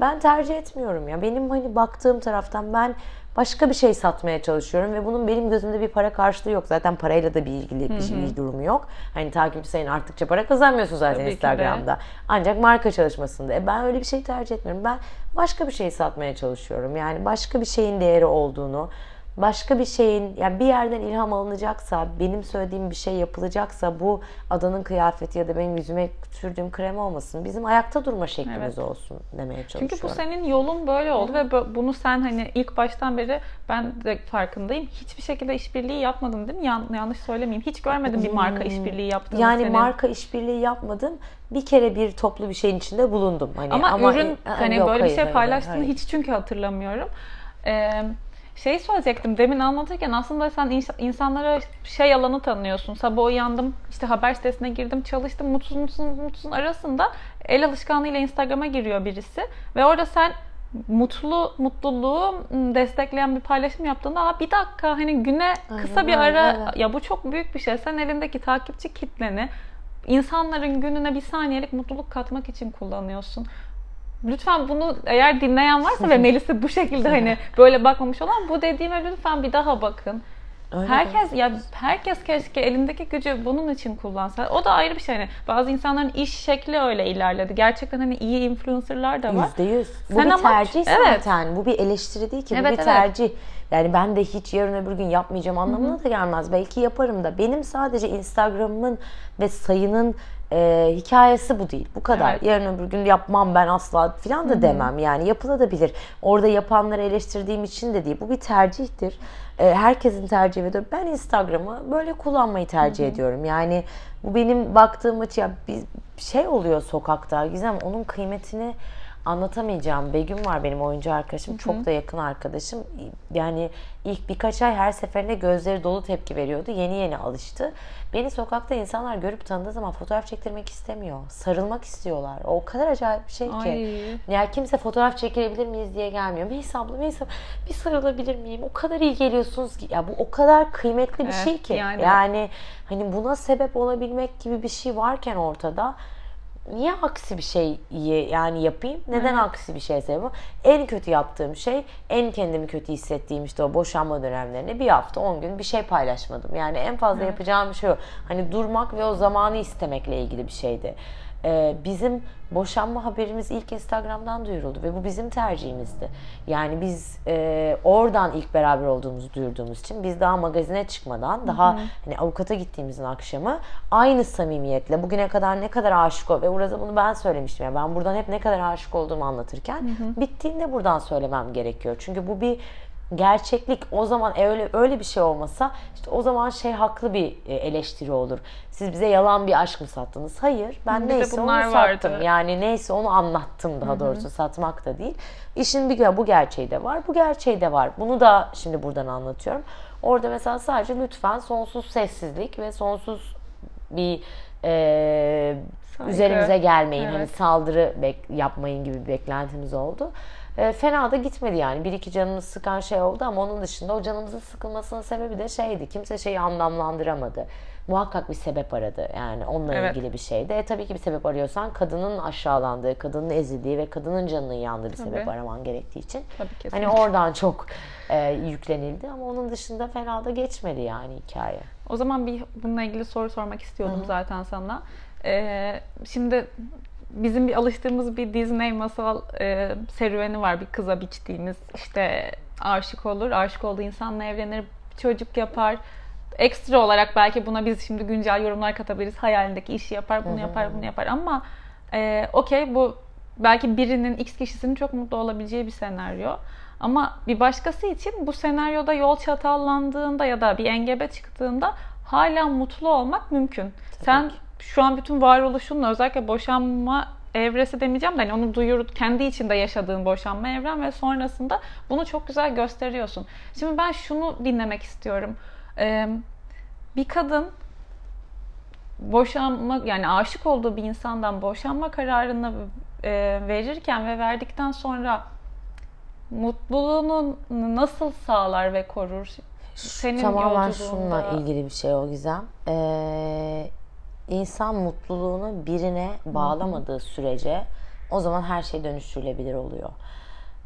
[SPEAKER 2] ben tercih etmiyorum ya. Benim hani baktığım taraftan ben başka bir şey satmaya çalışıyorum ve bunun benim gözümde bir para karşılığı yok. Zaten parayla da bir ilgili bir, şey, bir durumu yok. Hani takipçi sayın arttıkça para kazanmıyorsun zaten
[SPEAKER 1] Tabii.
[SPEAKER 2] Instagram'da. Ancak marka çalışmasında. E ben öyle bir şey tercih etmiyorum. Ben başka bir şey satmaya çalışıyorum. Yani başka bir şeyin değeri olduğunu, başka bir şeyin yani bir yerden ilham alınacaksa, benim söylediğim bir şey yapılacaksa bu adanın kıyafeti ya da benim yüzüme sürdüğüm krem olmasın. Bizim ayakta durma şeklimiz
[SPEAKER 1] Evet.
[SPEAKER 2] olsun demeye çalışıyorum.
[SPEAKER 1] Çünkü bu senin yolun böyle oldu ve bu- bunu sen hani ilk baştan beri ben de farkındayım. Hiçbir şekilde işbirliği yapmadın değil mi? Yan- yanlış söylemeyeyim. Hiç görmedim bir marka işbirliği yaptığını
[SPEAKER 2] yani
[SPEAKER 1] senin.
[SPEAKER 2] marka işbirliği yapmadım. Bir kere bir toplu bir şeyin içinde bulundum. Hani
[SPEAKER 1] ama, ürün
[SPEAKER 2] Aa,
[SPEAKER 1] hani
[SPEAKER 2] yok,
[SPEAKER 1] böyle bir
[SPEAKER 2] hayır,
[SPEAKER 1] şey
[SPEAKER 2] hayır,
[SPEAKER 1] paylaştığını
[SPEAKER 2] hayır.
[SPEAKER 1] hiç çünkü hatırlamıyorum. Ee, şey söyleyecektim demin anlatırken aslında sen ins- insanlara şey alanı tanıyorsun. Sabah uyandım işte haber sitesine girdim çalıştım mutsuz mutsuz mutsuz arasında el alışkanlığıyla Instagram'a giriyor birisi ve orada sen mutlu mutluluğu destekleyen bir paylaşım yaptığında Aa, bir dakika hani güne kısa bir
[SPEAKER 2] Aynen,
[SPEAKER 1] ara
[SPEAKER 2] evet.
[SPEAKER 1] ya bu çok büyük bir şey. Sen elindeki takipçi kitleni insanların gününe bir saniyelik mutluluk katmak için kullanıyorsun. Lütfen bunu eğer dinleyen varsa ve Melis'e bu şekilde hani böyle bakmamış olan bu dediğime lütfen bir daha bakın.
[SPEAKER 2] Öyle
[SPEAKER 1] herkes ya herkes keşke elindeki gücü bunun için kullansa. O da ayrı bir şey. Hani bazı insanların iş şekli öyle ilerledi. Gerçekten hani iyi influencerlar da var.
[SPEAKER 2] Yüzde yüz. Bu
[SPEAKER 1] Sen
[SPEAKER 2] bir
[SPEAKER 1] ama-
[SPEAKER 2] tercih
[SPEAKER 1] Evet.
[SPEAKER 2] zaten. Bu bir eleştiri değil ki. Bu
[SPEAKER 1] Evet,
[SPEAKER 2] bir
[SPEAKER 1] evet.
[SPEAKER 2] tercih. Yani ben de hiç yarın öbür gün yapmayacağım anlamına da gelmez. Belki yaparım da. Benim sadece Instagram'ımın ve sayının e, hikayesi bu değil. Bu kadar.
[SPEAKER 1] Evet.
[SPEAKER 2] Yarın öbür gün yapmam ben asla filan da demem. Yani yapılabilir. Orada yapanları eleştirdiğim için de değil. Bu bir tercihtir. E, herkesin tercihi ve ben Instagram'ı böyle kullanmayı tercih ediyorum. Yani bu benim baktığım açı ya bir şey oluyor sokakta Gizem onun kıymetini anlatamayacağım. Begüm var benim oyuncu arkadaşım. Çok da yakın arkadaşım. Yani ilk birkaç ay her seferinde gözleri dolu tepki veriyordu. Yeni yeni alıştı. Beni sokakta insanlar görüp tanıdığı zaman fotoğraf çektirmek istemiyor. Sarılmak istiyorlar. O kadar acayip bir şey ki.
[SPEAKER 1] Ay.
[SPEAKER 2] Yani kimse fotoğraf çekilebilir miyiz diye gelmiyor. Melis abla, abla bir sarılabilir miyim? O kadar iyi geliyorsunuz ki. Ya bu o kadar kıymetli bir
[SPEAKER 1] Evet,
[SPEAKER 2] şey ki.
[SPEAKER 1] yani.
[SPEAKER 2] yani hani buna sebep olabilmek gibi bir şey varken ortada niye aksi bir şey yani yapayım? Neden aksi bir şey sebep? En kötü yaptığım şey, en kendimi kötü hissettiğim işte o boşanma dönemlerinde bir hafta, 10 gün bir şey paylaşmadım. Yani en fazla yapacağım şey o. Hani durmak ve o zamanı istemekle ilgili bir şeydi. Ee, bizim boşanma haberimiz ilk Instagram'dan duyuruldu ve bu bizim tercihimizdi. Yani biz e, oradan ilk beraber olduğumuzu duyurduğumuz için biz daha magazine çıkmadan daha hani avukata gittiğimizin akşamı aynı samimiyetle bugüne kadar ne kadar aşık ol ve Uraz'a bunu ben söylemiştim. Yani ben buradan hep ne kadar aşık olduğumu anlatırken bittiğinde buradan söylemem gerekiyor. Çünkü bu bir gerçeklik o zaman öyle öyle bir şey olmasa işte o zaman şey haklı bir e, eleştiri olur. Siz bize yalan bir aşk mı sattınız? Hayır. Ben
[SPEAKER 1] de
[SPEAKER 2] neyse onu sattım.
[SPEAKER 1] vardı.
[SPEAKER 2] Yani neyse onu anlattım daha doğrusu satmak da değil. İşin bir bu gerçeği de var. Bu gerçeği de var. Bunu da şimdi buradan anlatıyorum. Orada mesela sadece lütfen sonsuz sessizlik ve sonsuz bir e,
[SPEAKER 1] Saygı.
[SPEAKER 2] üzerimize gelmeyin. Hani
[SPEAKER 1] Evet.
[SPEAKER 2] saldırı bek- yapmayın gibi bir beklentimiz oldu. E, fena da gitmedi yani. Bir iki canımız sıkan şey oldu ama onun dışında o canımızın sıkılmasının sebebi de şeydi. Kimse şeyi anlamlandıramadı. Muhakkak bir sebep aradı. Yani onunla
[SPEAKER 1] Evet.
[SPEAKER 2] ilgili bir şeydi. E, tabii ki bir sebep arıyorsan kadının aşağılandığı, kadının ezildiği ve kadının canının yandığı bir sebep
[SPEAKER 1] Tabii.
[SPEAKER 2] araman gerektiği için.
[SPEAKER 1] Tabii
[SPEAKER 2] Hani oradan çok e, yüklenildi ama onun dışında fena da geçmedi yani hikaye.
[SPEAKER 1] O zaman bir bununla ilgili soru sormak istiyordum zaten sana. Ee, şimdi bizim bir alıştığımız bir Disney masal e, serüveni var. Bir kıza biçtiğimiz işte aşık olur, aşık olduğu insanla evlenir, çocuk yapar. ekstra olarak belki buna biz şimdi güncel yorumlar katabiliriz. Hayalindeki işi yapar, bunu yapar, bunu yapar ama e, okey bu belki birinin X kişisinin çok mutlu olabileceği bir senaryo. Ama bir başkası için bu senaryoda yol çatallandığında ya da bir engebe çıktığında hala mutlu olmak mümkün. Sen şu an bütün varoluşunla özellikle boşanma evresi demeyeceğim de hani onu duyur kendi içinde yaşadığın boşanma evren ve sonrasında bunu çok güzel gösteriyorsun. Şimdi ben şunu dinlemek istiyorum. Ee, bir kadın boşanma yani aşık olduğu bir insandan boşanma kararını e, verirken ve verdikten sonra mutluluğunu nasıl sağlar ve korur?
[SPEAKER 2] Senin Tamamen şununla ilgili bir şey o Gizem. Ee, insan mutluluğunu birine bağlamadığı sürece o zaman her şey dönüştürülebilir oluyor.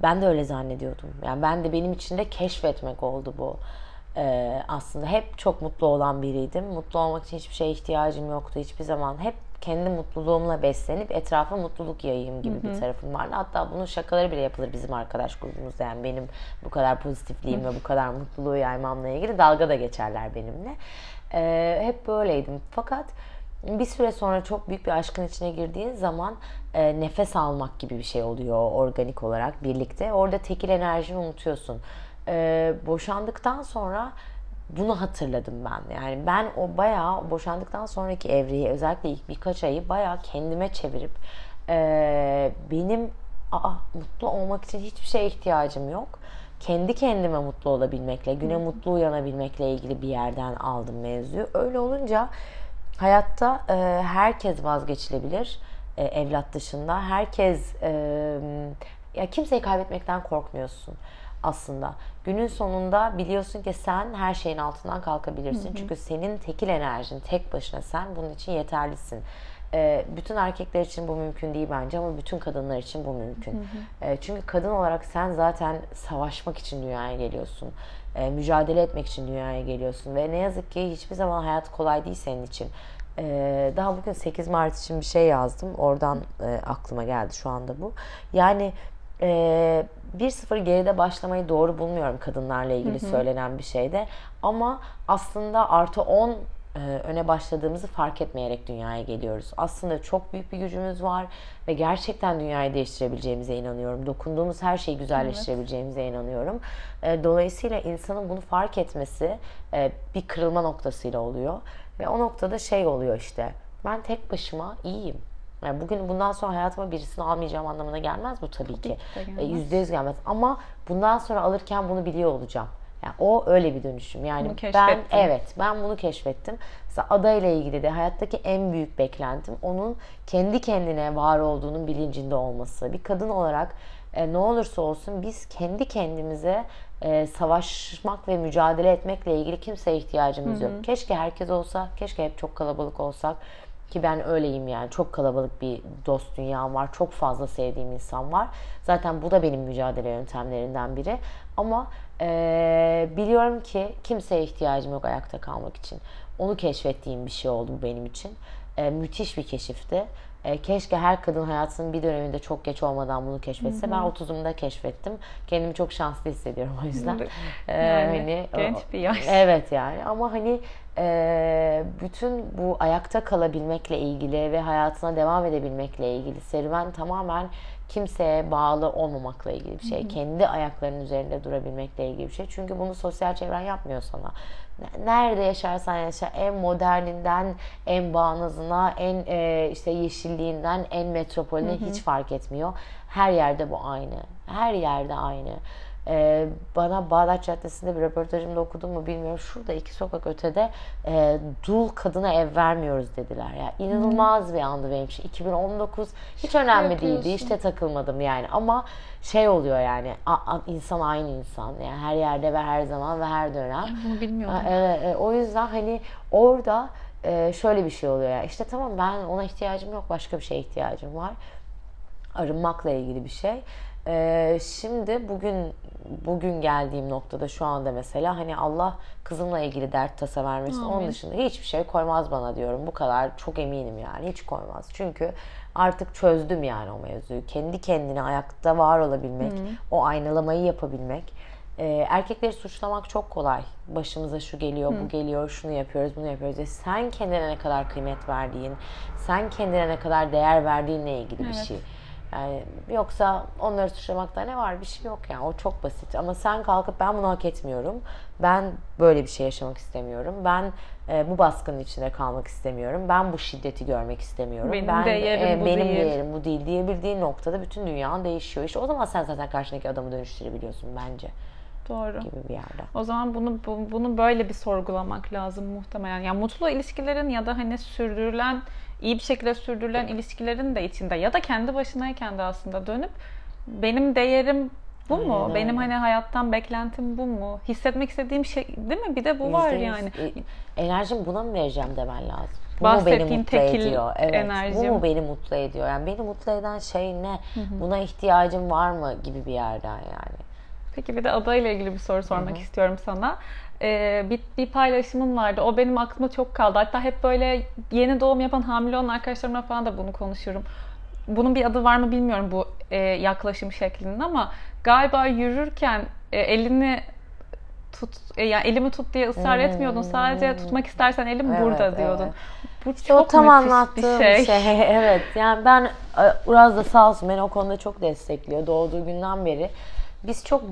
[SPEAKER 2] Ben de öyle zannediyordum. Yani ben de benim için de keşfetmek oldu bu. Ee, aslında hep çok mutlu olan biriydim. Mutlu olmak için hiçbir şeye ihtiyacım yoktu hiçbir zaman. Hep kendi mutluluğumla beslenip etrafa mutluluk yayayım gibi hı hı. bir tarafım vardı. Hatta bunun şakaları bile yapılır bizim arkadaş grubumuzda. Yani benim bu kadar pozitifliğim ve bu kadar mutluluğu yaymamla ilgili dalga da geçerler benimle. Ee, hep böyleydim. Fakat bir süre sonra çok büyük bir aşkın içine girdiğin zaman e, nefes almak gibi bir şey oluyor organik olarak birlikte. Orada tekil enerjini unutuyorsun. E, boşandıktan sonra bunu hatırladım ben. Yani ben o bayağı boşandıktan sonraki evreyi özellikle ilk birkaç ayı bayağı kendime çevirip e, benim aa, mutlu olmak için hiçbir şeye ihtiyacım yok. Kendi kendime mutlu olabilmekle, güne mutlu uyanabilmekle ilgili bir yerden aldım mevzuyu. Öyle olunca hayatta e, herkes vazgeçilebilir e, evlat dışında. Herkes e, ya kimseyi kaybetmekten korkmuyorsun aslında. Günün sonunda biliyorsun ki sen her şeyin altından kalkabilirsin. Hı hı. Çünkü senin tekil enerjin tek başına sen bunun için yeterlisin. E, bütün erkekler için bu mümkün değil bence ama bütün kadınlar için bu mümkün. Hı hı. E, çünkü kadın olarak sen zaten savaşmak için dünyaya geliyorsun. E, mücadele etmek için dünyaya geliyorsun ve ne yazık ki hiçbir zaman hayat kolay değil senin için. E, daha bugün 8 Mart için bir şey yazdım. Oradan e, aklıma geldi şu anda bu. Yani e, 1-0 geride başlamayı doğru bulmuyorum kadınlarla ilgili hı hı. söylenen bir şeyde. Ama aslında artı 10 e, öne başladığımızı fark etmeyerek dünyaya geliyoruz. Aslında çok büyük bir gücümüz var ve gerçekten dünyayı değiştirebileceğimize inanıyorum. Dokunduğumuz her şeyi güzelleştirebileceğimize inanıyorum. E, dolayısıyla insanın bunu fark etmesi e, bir kırılma noktasıyla oluyor. Ve o noktada şey oluyor işte. Ben tek başıma iyiyim. Yani bugün bundan sonra hayatıma birisini almayacağım anlamına gelmez bu tabii ki. Yüzde yüz gelmez. Ama bundan sonra alırken bunu biliyor olacağım. Yani o öyle bir dönüşüm. Yani ben evet ben bunu keşfettim. Mesela adayla ilgili de hayattaki en büyük beklentim onun kendi kendine var olduğunun bilincinde olması. Bir kadın olarak e, ne olursa olsun biz kendi kendimize e, savaşmak ve mücadele etmekle ilgili kimseye ihtiyacımız Hı-hı. yok. Keşke herkes olsa, keşke hep çok kalabalık olsak. Ki ben öyleyim yani. Çok kalabalık bir dost dünyam var. Çok fazla sevdiğim insan var. Zaten bu da benim mücadele yöntemlerinden biri. Ama e, biliyorum ki kimseye ihtiyacım yok ayakta kalmak için. Onu keşfettiğim bir şey oldu bu benim için. E, müthiş bir keşifti. E, keşke her kadın hayatının bir döneminde çok geç olmadan bunu keşfetse. Hı hı. Ben 30'umda keşfettim. Kendimi çok şanslı hissediyorum o yüzden.
[SPEAKER 1] Ee, yani, hani genç bir yaş.
[SPEAKER 2] Evet yani ama hani e, bütün bu ayakta kalabilmekle ilgili ve hayatına devam edebilmekle ilgili serüven tamamen kimseye bağlı olmamakla ilgili bir şey. Hı hı. Kendi ayaklarının üzerinde durabilmekle ilgili bir şey. Çünkü bunu sosyal çevren yapmıyor sana. Nerede yaşarsan yaşa en moderninden en bağnazına en e, işte yeşilliğinden en hı. hiç fark etmiyor. Her yerde bu aynı. Her yerde aynı. Ee, bana Bağdat Caddesi'nde bir röportajımda okudum mu bilmiyorum. Şurada iki sokak ötede e, dul kadına ev vermiyoruz dediler. Yani inanılmaz hmm. bir andı benim için. 2019 hiç önemli değildi. İşte takılmadım yani. Ama şey oluyor yani a, a, insan aynı insan. Yani her yerde ve her zaman ve her dönem.
[SPEAKER 1] Bunu bilmiyorum.
[SPEAKER 2] Evet, e, o yüzden hani orada e, şöyle bir şey oluyor. Yani. İşte tamam ben ona ihtiyacım yok. Başka bir şeye ihtiyacım var. Arınmakla ilgili bir şey. Ee, şimdi bugün bugün geldiğim noktada şu anda mesela hani Allah kızımla ilgili dert tasa vermesin. Amin. Onun dışında hiçbir şey koymaz bana diyorum. Bu kadar çok eminim yani. Hiç koymaz. Çünkü artık çözdüm yani o mevzuyu. Kendi kendine ayakta var olabilmek, Hı. o aynalamayı yapabilmek e, erkekleri suçlamak çok kolay. Başımıza şu geliyor, bu geliyor, şunu yapıyoruz, bunu yapıyoruz. E, sen kendine ne kadar kıymet verdiğin, sen kendine ne kadar değer verdiğinle ilgili bir
[SPEAKER 1] Evet.
[SPEAKER 2] şey. Yani yoksa onları suçlamakta ne var? Bir şey yok yani. O çok basit. Ama sen kalkıp ben bunu hak etmiyorum. Ben böyle bir şey yaşamak istemiyorum. Ben e, bu baskının içinde kalmak istemiyorum. Ben bu şiddeti görmek istemiyorum.
[SPEAKER 1] Benim
[SPEAKER 2] ben
[SPEAKER 1] değerim bu
[SPEAKER 2] benim
[SPEAKER 1] değil.
[SPEAKER 2] değerim bu değil diyebildiğin noktada bütün dünyan değişiyor. İşte o zaman sen zaten karşındaki adamı dönüştürebiliyorsun bence
[SPEAKER 1] Doğru.
[SPEAKER 2] gibi bir yerde.
[SPEAKER 1] O zaman bunu bu- bunu böyle bir sorgulamak lazım muhtemelen. Yani mutlu ilişkilerin ya da hani sürdürülen iyi bir şekilde sürdürülen ilişkilerin de içinde ya da kendi başınayken de aslında dönüp benim değerim bu mu?
[SPEAKER 2] Aynen.
[SPEAKER 1] Benim hani hayattan beklentim bu mu? Hissetmek istediğim şey değil mi? Bir de bu var
[SPEAKER 2] Yüzde yüz.
[SPEAKER 1] yani.
[SPEAKER 2] E, Enerjimi buna mı vereceğim demen lazım. Bu mu beni mutlu
[SPEAKER 1] tekil
[SPEAKER 2] ediyor? Evet. Bu
[SPEAKER 1] enerjim.
[SPEAKER 2] mu beni mutlu ediyor? Yani beni mutlu eden şey ne? Buna ihtiyacım var mı gibi bir yerden yani.
[SPEAKER 1] Peki bir de adayla ilgili bir soru sormak istiyorum sana. Ee, bir, bir paylaşımın vardı. O benim aklıma çok kaldı. Hatta hep böyle yeni doğum yapan hamile olan arkadaşlarımla falan da bunu konuşurum. Bunun bir adı var mı bilmiyorum bu e, yaklaşım şeklinin ama galiba yürürken e, elini tut e, yani elimi tut diye ısrar etmiyordun. Sadece tutmak istersen elim
[SPEAKER 2] Hmm. Evet,
[SPEAKER 1] burada diyordun.
[SPEAKER 2] evet.
[SPEAKER 1] Bu
[SPEAKER 2] İşte o
[SPEAKER 1] çok
[SPEAKER 2] tam
[SPEAKER 1] müthiş
[SPEAKER 2] anlattığım
[SPEAKER 1] bir şey.
[SPEAKER 2] evet yani ben e, Uraz da sağ olsun beni o konuda çok destekliyor. Doğduğu günden beri biz çok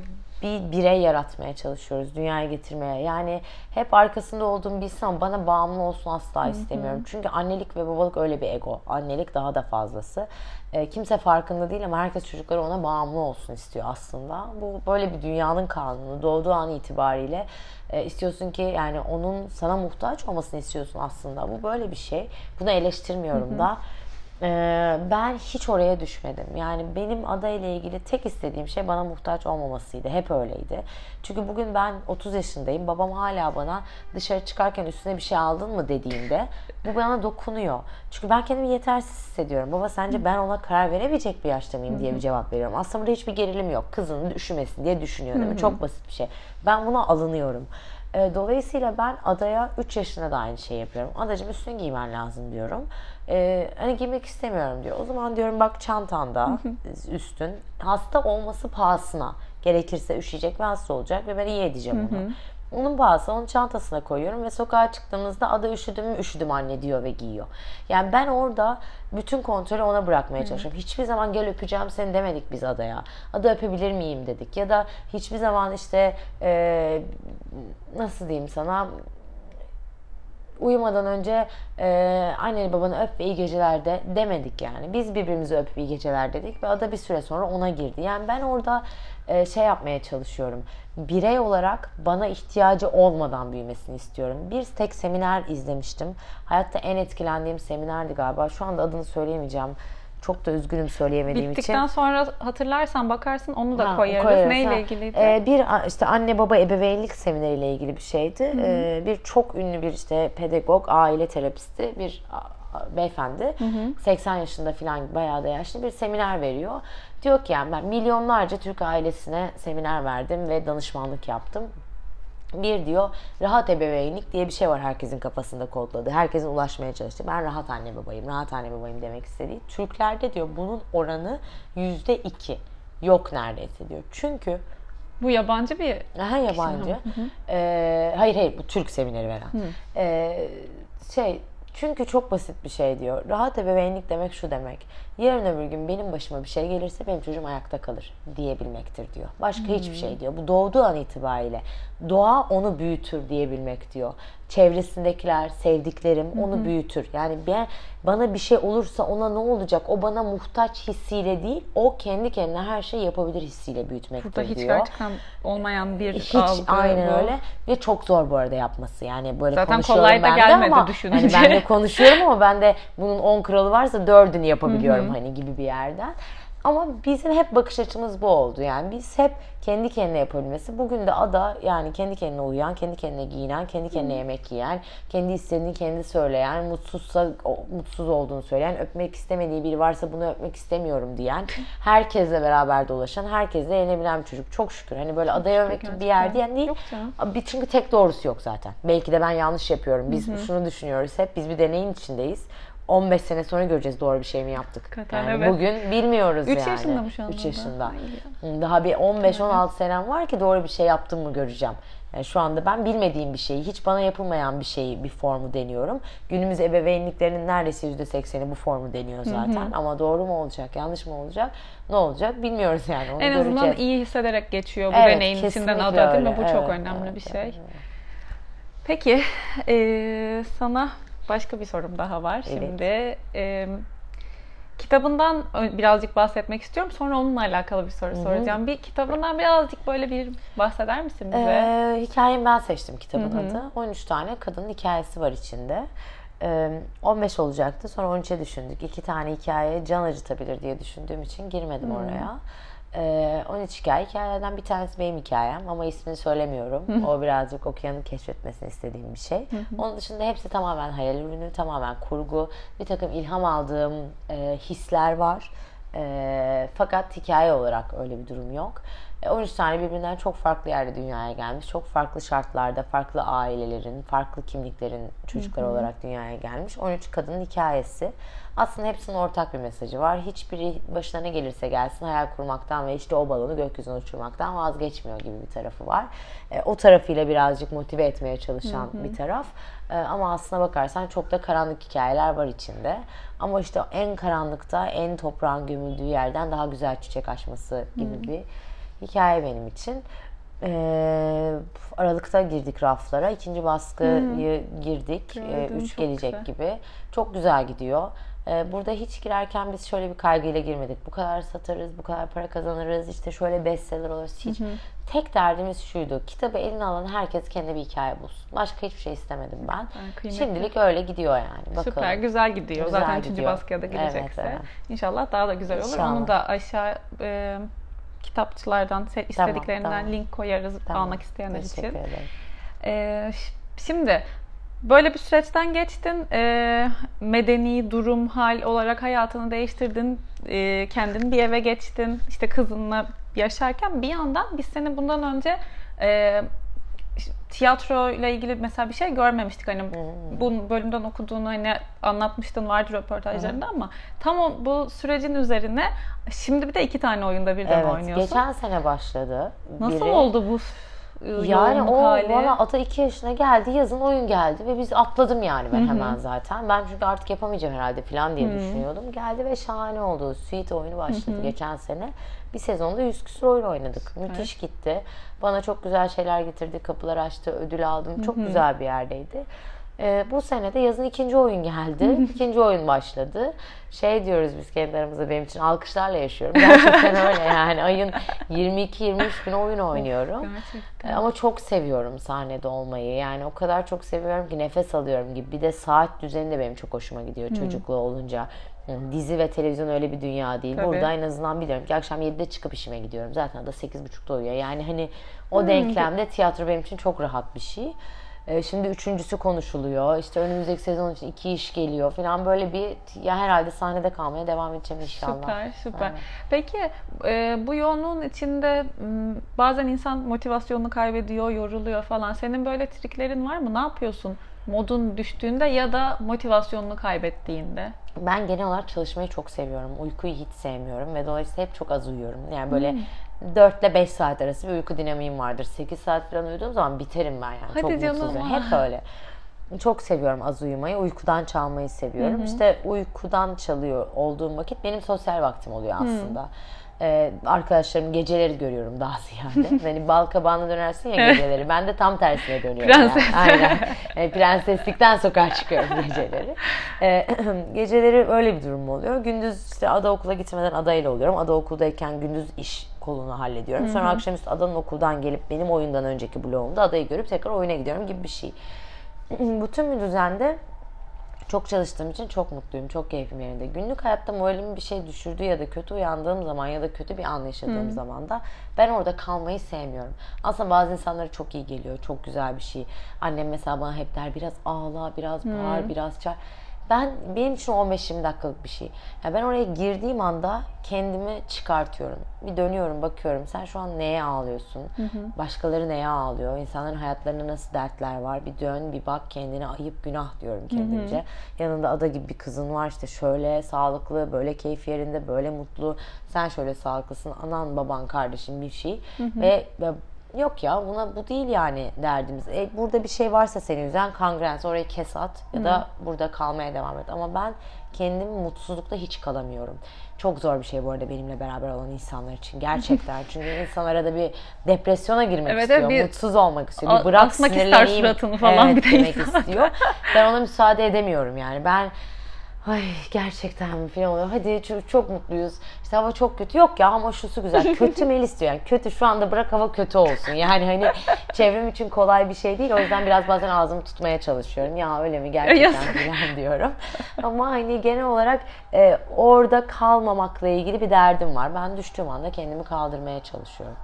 [SPEAKER 2] bir birey yaratmaya çalışıyoruz dünyaya getirmeye. Yani hep arkasında olduğum bir insan bana bağımlı olsun asla istemiyorum. Çünkü annelik ve babalık öyle bir ego. Annelik daha da fazlası. E, kimse farkında değil ama herkes çocukları ona bağımlı olsun istiyor aslında. Bu böyle bir dünyanın kanunu. Doğduğu an itibariyle e, istiyorsun ki yani onun sana muhtaç olmasını istiyorsun aslında. Bu böyle bir şey. Bunu eleştirmiyorum da. Ee, ben hiç oraya düşmedim. Yani benim adayla ilgili tek istediğim şey bana muhtaç olmamasıydı. Hep öyleydi. Çünkü bugün ben 30 yaşındayım. Babam hala bana dışarı çıkarken üstüne bir şey aldın mı dediğinde bu bana dokunuyor. Çünkü ben kendimi yetersiz hissediyorum. Baba sence ben ona karar verebilecek bir yaşta mıyım diye bir cevap veriyorum. Aslında burada hiçbir gerilim yok. Kızının üşümesin diye düşünüyor değil mi? Çok basit bir şey. Ben buna alınıyorum. E, Dolayısıyla ben adaya 3 yaşında da aynı şey yapıyorum. Adacığım üstünü giymen lazım diyorum. E, hani giymek istemiyorum diyor. O zaman diyorum bak çantanda üstün hasta olması pahasına. Gerekirse üşüyecek ve hasta olacak ve ben iyi edeceğim onu. Onun pahasına onun çantasına koyuyorum ve sokağa çıktığımızda ada üşüdüm mü üşüdüm anne diyor ve giyiyor. Yani ben orada bütün kontrolü ona bırakmaya çalışıyorum. Hiçbir zaman gel öpeceğim seni demedik biz adaya. Ada öpebilir miyim dedik. Ya da hiçbir zaman işte e, nasıl diyeyim sana uyumadan önce e, anneni babanı öp ve iyi geceler de demedik yani. Biz birbirimizi öpüp iyi geceler dedik ve ada bir süre sonra ona girdi. Yani ben orada e, şey yapmaya çalışıyorum. Birey olarak bana ihtiyacı olmadan büyümesini istiyorum. Bir tek seminer izlemiştim. Hayatta en etkilendiğim seminerdi galiba. Şu anda adını söyleyemeyeceğim. Çok da üzgünüm söyleyemediğim için.
[SPEAKER 1] Bittikten sonra hatırlarsan bakarsın onu da
[SPEAKER 2] Ha,
[SPEAKER 1] koyarız.
[SPEAKER 2] koyarız,
[SPEAKER 1] Neyle
[SPEAKER 2] ha.
[SPEAKER 1] ilgiliydi?
[SPEAKER 2] Ee, bir işte anne baba ebeveynlik semineriyle ilgili bir şeydi. Ee, bir çok ünlü bir işte pedagog, aile terapisti bir a- a- beyefendi. 80 yaşında falan bayağı da yaşlı bir seminer veriyor. Diyor ki yani ben milyonlarca Türk ailesine seminer verdim ve danışmanlık yaptım. Bir diyor rahat ebeveynlik diye bir şey var herkesin kafasında kodladığı. Herkesin ulaşmaya çalıştığı. Ben rahat anne babayım, rahat anne babayım demek istediği. Türklerde diyor bunun oranı yüzde iki. Yok neredeyse diyor. Çünkü
[SPEAKER 1] Bu yabancı bir
[SPEAKER 2] Aha yabancı. Ee, hayır hayır bu Türk semineri veren. Ee, şey çünkü çok basit bir şey diyor. Rahat ebeveynlik demek şu demek. Yarın öbür gün benim başıma bir şey gelirse benim çocuğum ayakta kalır diyebilmektir diyor. Başka hiçbir şey diyor. Bu doğduğu an itibariyle doğa onu büyütür diyebilmek diyor. Çevresindekiler, sevdiklerim onu büyütür. Yani ben bana bir şey olursa ona ne olacak? O bana muhtaç hissiyle değil, o kendi kendine her şeyi yapabilir hissiyle büyütmektir
[SPEAKER 1] burada hiç
[SPEAKER 2] diyor.
[SPEAKER 1] gerçekten olmayan bir
[SPEAKER 2] Hiç
[SPEAKER 1] algı
[SPEAKER 2] aynen
[SPEAKER 1] bu.
[SPEAKER 2] öyle ve çok zor bu arada yapması yani böyle
[SPEAKER 1] Zaten
[SPEAKER 2] konuşuyorum
[SPEAKER 1] kolay da
[SPEAKER 2] ben de
[SPEAKER 1] gelmedi
[SPEAKER 2] ama
[SPEAKER 1] düşününce.
[SPEAKER 2] hani ben de konuşuyorum ama ben de bunun 10 kuralı varsa 4'ünü yapabiliyorum hani gibi bir yerden. Ama bizim hep bakış açımız bu oldu. Yani biz hep kendi kendine yapabilmesi. Bugün de ada yani kendi kendine uyuyan, kendi kendine giyinen, kendi kendine yemek yiyen, kendi istediğini kendi söyleyen, mutsuzsa mutsuz olduğunu söyleyen, öpmek istemediği biri varsa bunu öpmek istemiyorum diyen, herkesle beraber dolaşan, herkesle eğlenebilen bir çocuk. Çok şükür. Hani böyle adaya övmek gibi bir yer diyen değil.
[SPEAKER 1] Yok canım.
[SPEAKER 2] Çünkü tek doğrusu yok zaten. Belki de ben yanlış yapıyorum. Biz şunu düşünüyoruz hep. Biz bir deneyin içindeyiz. 15 sene sonra göreceğiz doğru bir şey mi yaptık.
[SPEAKER 1] Hakikaten,
[SPEAKER 2] yani
[SPEAKER 1] evet.
[SPEAKER 2] bugün bilmiyoruz
[SPEAKER 1] Üç
[SPEAKER 2] yani.
[SPEAKER 1] yaşında mı şu anda
[SPEAKER 2] 3
[SPEAKER 1] da?
[SPEAKER 2] yaşında. Daha bir 15-16 senem var ki doğru bir şey yaptım mı göreceğim. Yani şu anda ben bilmediğim bir şeyi, hiç bana yapılmayan bir şeyi, bir formu deniyorum. Günümüz ebeveynliklerinin neredeyse %80'i bu formu deniyor zaten. Ama doğru mu olacak, yanlış mı olacak, ne olacak bilmiyoruz yani. Onu
[SPEAKER 1] En azından
[SPEAKER 2] göreceğiz.
[SPEAKER 1] iyi hissederek geçiyor bu
[SPEAKER 2] Evet,
[SPEAKER 1] deneyin içinden ada değil mi? Bu çok
[SPEAKER 2] Evet,
[SPEAKER 1] önemli
[SPEAKER 2] evet,
[SPEAKER 1] bir şey.
[SPEAKER 2] evet.
[SPEAKER 1] Peki eee, sana başka bir sorum daha var. Şimdi eee, kitabından birazcık bahsetmek istiyorum. Sonra onunla alakalı bir soru soracağım. Bir kitabından birazcık böyle bir bahseder misin bize?
[SPEAKER 2] Ee, hikayemi ben seçtim kitabın adı. 13 tane kadının hikayesi var içinde. Ee, 15 olacaktı. Sonra 13'e düşündük. İki tane hikaye can acıtabilir diye düşündüğüm için girmedim oraya. Ee, 13 hikaye. Hikayelerden bir tanesi benim hikayem ama ismini söylemiyorum. O birazcık okuyanın keşfetmesini istediğim bir şey. Onun dışında hepsi tamamen hayal ürünü, tamamen kurgu. Bir takım ilham aldığım e, hisler var. E, fakat hikaye olarak öyle bir durum yok. E, 13 tane birbirinden çok farklı yerde dünyaya gelmiş. Çok farklı şartlarda, farklı ailelerin, farklı kimliklerin çocukları olarak dünyaya gelmiş. 13 kadının hikayesi. Aslında hepsinin ortak bir mesajı var. Hiçbiri başına ne gelirse gelsin hayal kurmaktan ve işte o balonu gökyüzüne uçurmaktan vazgeçmiyor gibi bir tarafı var. E, o tarafıyla birazcık motive etmeye çalışan bir taraf. E, ama aslına bakarsan çok da karanlık hikayeler var içinde. Ama işte en karanlıkta, en toprağın gömüldüğü yerden daha güzel çiçek açması gibi bir hikaye benim için. Ee, Aralıkta girdik raflara. İkinci baskıyı girdik. Ee,
[SPEAKER 1] Gördüm,
[SPEAKER 2] üç
[SPEAKER 1] çok
[SPEAKER 2] gelecek
[SPEAKER 1] güzel.
[SPEAKER 2] gibi. Çok güzel gidiyor. Ee, burada hiç girerken biz şöyle bir kaygıyla girmedik. Bu kadar satarız, bu kadar para kazanırız, işte şöyle bestseller oluruz. Hiç. Tek derdimiz şuydu. Kitabı eline alan herkes kendi bir hikaye bulsun. Başka hiçbir şey istemedim ben.
[SPEAKER 1] kıymetli.
[SPEAKER 2] Şimdilik öyle gidiyor yani. Bakalım.
[SPEAKER 1] Süper güzel gidiyor.
[SPEAKER 2] Güzel
[SPEAKER 1] Zaten üçüncü
[SPEAKER 2] gidiyor.
[SPEAKER 1] baskıya da
[SPEAKER 2] Evet,
[SPEAKER 1] gelecekse.
[SPEAKER 2] evet.
[SPEAKER 1] İnşallah daha da güzel olur.
[SPEAKER 2] İnşallah.
[SPEAKER 1] Onu da aşağı e, kitapçılardan istediklerinden
[SPEAKER 2] tamam.
[SPEAKER 1] link koyarız
[SPEAKER 2] Tamam.
[SPEAKER 1] almak isteyenler
[SPEAKER 2] Teşekkür
[SPEAKER 1] için.
[SPEAKER 2] ederim.
[SPEAKER 1] E, ş- şimdi böyle bir süreçten geçtin. E, medeni durum, hal olarak hayatını değiştirdin. E, kendin bir eve geçtin. İşte kızınla yaşarken bir yandan biz seni bundan önce e, tiyatro ile ilgili mesela bir şey görmemiştik hani bu bölümden okuduğunu hani anlatmıştın vardı röportajlarında ama tam o, bu sürecin üzerine şimdi bir de iki tane oyunda birden
[SPEAKER 2] Evet,
[SPEAKER 1] oynuyorsun.
[SPEAKER 2] geçen sene başladı.
[SPEAKER 1] Nasıl
[SPEAKER 2] biri.
[SPEAKER 1] oldu bu
[SPEAKER 2] Yani
[SPEAKER 1] yoğunluk
[SPEAKER 2] o
[SPEAKER 1] hali?
[SPEAKER 2] valla ata 2 yaşına geldi, yazın oyun geldi ve biz atladım yani ben hemen zaten. Ben çünkü artık yapamayacağım herhalde falan diye düşünüyordum. Geldi ve şahane oldu. Suite oyunu başladı geçen sene. Bir sezonda 100 küsur oyun oynadık. Müthiş gitti. Bana çok güzel şeyler getirdi, kapılar açtı, ödül aldım. Çok güzel bir yerdeydi. Ee, bu sene de yazın ikinci oyun geldi. ikinci oyun başladı. Şey diyoruz biz kendi aramızda benim için alkışlarla yaşıyorum. Gerçekten öyle yani. Ayın 22-23 gün oyun oynuyorum.
[SPEAKER 1] Gerçekten.
[SPEAKER 2] Ama çok seviyorum sahnede olmayı. Yani o kadar çok seviyorum ki nefes alıyorum gibi. Bir de saat düzeni de benim çok hoşuma gidiyor çocuklu olunca. Yani dizi ve televizyon öyle bir dünya değil.
[SPEAKER 1] Tabii.
[SPEAKER 2] Burada en azından biliyorum ki akşam 7'de çıkıp işime gidiyorum. Zaten da 8.30'da uyuyor. Yani hani o denklemde tiyatro benim için çok rahat bir şey. Ee, Şimdi üçüncüsü konuşuluyor. İşte önümüzdeki sezon için iki iş geliyor falan böyle bir ya herhalde sahnede kalmaya devam edeceğim inşallah.
[SPEAKER 1] Süper, süper.
[SPEAKER 2] Evet.
[SPEAKER 1] Peki e, bu yoğunluğun içinde bazen insan motivasyonunu kaybediyor, yoruluyor falan. Senin böyle triklerin var mı? Ne yapıyorsun? Modun düştüğünde ya da motivasyonunu kaybettiğinde.
[SPEAKER 2] Ben genel olarak çalışmayı çok seviyorum. Uykuyu hiç sevmiyorum ve dolayısıyla hep çok az uyuyorum. Yani böyle
[SPEAKER 1] Hmm.
[SPEAKER 2] 4 ile 5 saat arası bir uyku dinamiğim vardır. 8 saat falan uyuduğum zaman biterim ben yani.
[SPEAKER 1] Hadi
[SPEAKER 2] çok
[SPEAKER 1] canım.
[SPEAKER 2] mutsuzum. Hep öyle. Çok seviyorum az uyumayı. Uykudan çalmayı seviyorum. İşte uykudan çalıyor olduğum vakit benim sosyal vaktim oluyor aslında. Ee, arkadaşlarım geceleri görüyorum daha ziyade. hani bal kabağına dönersin ya geceleri. Ben de tam tersine dönüyorum.
[SPEAKER 1] Prenses.
[SPEAKER 2] Yani. Aynen. Yani prenseslikten sokağa çıkıyorum geceleri. Ee, geceleri öyle bir durum oluyor. Gündüz işte ada okula gitmeden adayla oluyorum. Ada okuldayken gündüz iş kolunu hallediyorum. Sonra akşamüstü adanın okuldan gelip benim oyundan önceki bloğumda adayı görüp tekrar oyuna gidiyorum gibi bir şey. Bütün bir düzende çok çalıştığım için çok mutluyum, çok keyfim yerinde. Günlük hayatta moralimi bir şey düşürdü ya da kötü uyandığım zaman ya da kötü bir an yaşadığım zaman da ben orada kalmayı sevmiyorum. Aslında bazı insanlara çok iyi geliyor, çok güzel bir şey. Annem mesela bana hep der biraz ağla, biraz bağır, biraz çağır. Ben benim için 15-20 dakikalık bir şey. Yani ben oraya girdiğim anda kendimi çıkartıyorum. Bir dönüyorum, bakıyorum. Sen şu an neye ağlıyorsun? Başkaları neye ağlıyor? İnsanların hayatlarında nasıl dertler var? Bir dön, bir bak kendine. Ayıp, günah diyorum kendimce. Yanında ada gibi bir kızın var işte şöyle sağlıklı, böyle keyif yerinde, böyle mutlu. Sen şöyle sağlıklısın. Anan, baban, kardeşin bir şey. Ve, ve Yok ya buna bu değil yani derdimiz. E, burada bir şey varsa senin yüzden kangren orayı kes at ya da burada kalmaya devam et. Ama ben kendimi mutsuzlukta hiç kalamıyorum. Çok zor bir şey bu arada benimle beraber olan insanlar için. Gerçekten. Çünkü insan arada bir depresyona girmek
[SPEAKER 1] Evet,
[SPEAKER 2] istiyor.
[SPEAKER 1] bir-
[SPEAKER 2] mutsuz olmak istiyor.
[SPEAKER 1] A-
[SPEAKER 2] Bir bırak
[SPEAKER 1] asmak ister
[SPEAKER 2] sinirleneyim.
[SPEAKER 1] suratını falan
[SPEAKER 2] evet,
[SPEAKER 1] bir de
[SPEAKER 2] demek istiyor. Ben ona müsaade edemiyorum yani. Ben Ay gerçekten mi falan oluyor. Hadi çok, çok mutluyuz. İşte hava çok kötü. Yok ya ama şusu güzel. Kötü Melis diyor. Yani kötü şu anda bırak hava kötü olsun. Yani hani çevrem için kolay bir şey değil. O yüzden biraz bazen ağzımı tutmaya çalışıyorum. Ya öyle mi gerçekten falan diyorum. Ama hani genel olarak e, orada kalmamakla ilgili bir derdim var. Ben düştüğüm anda kendimi kaldırmaya çalışıyorum.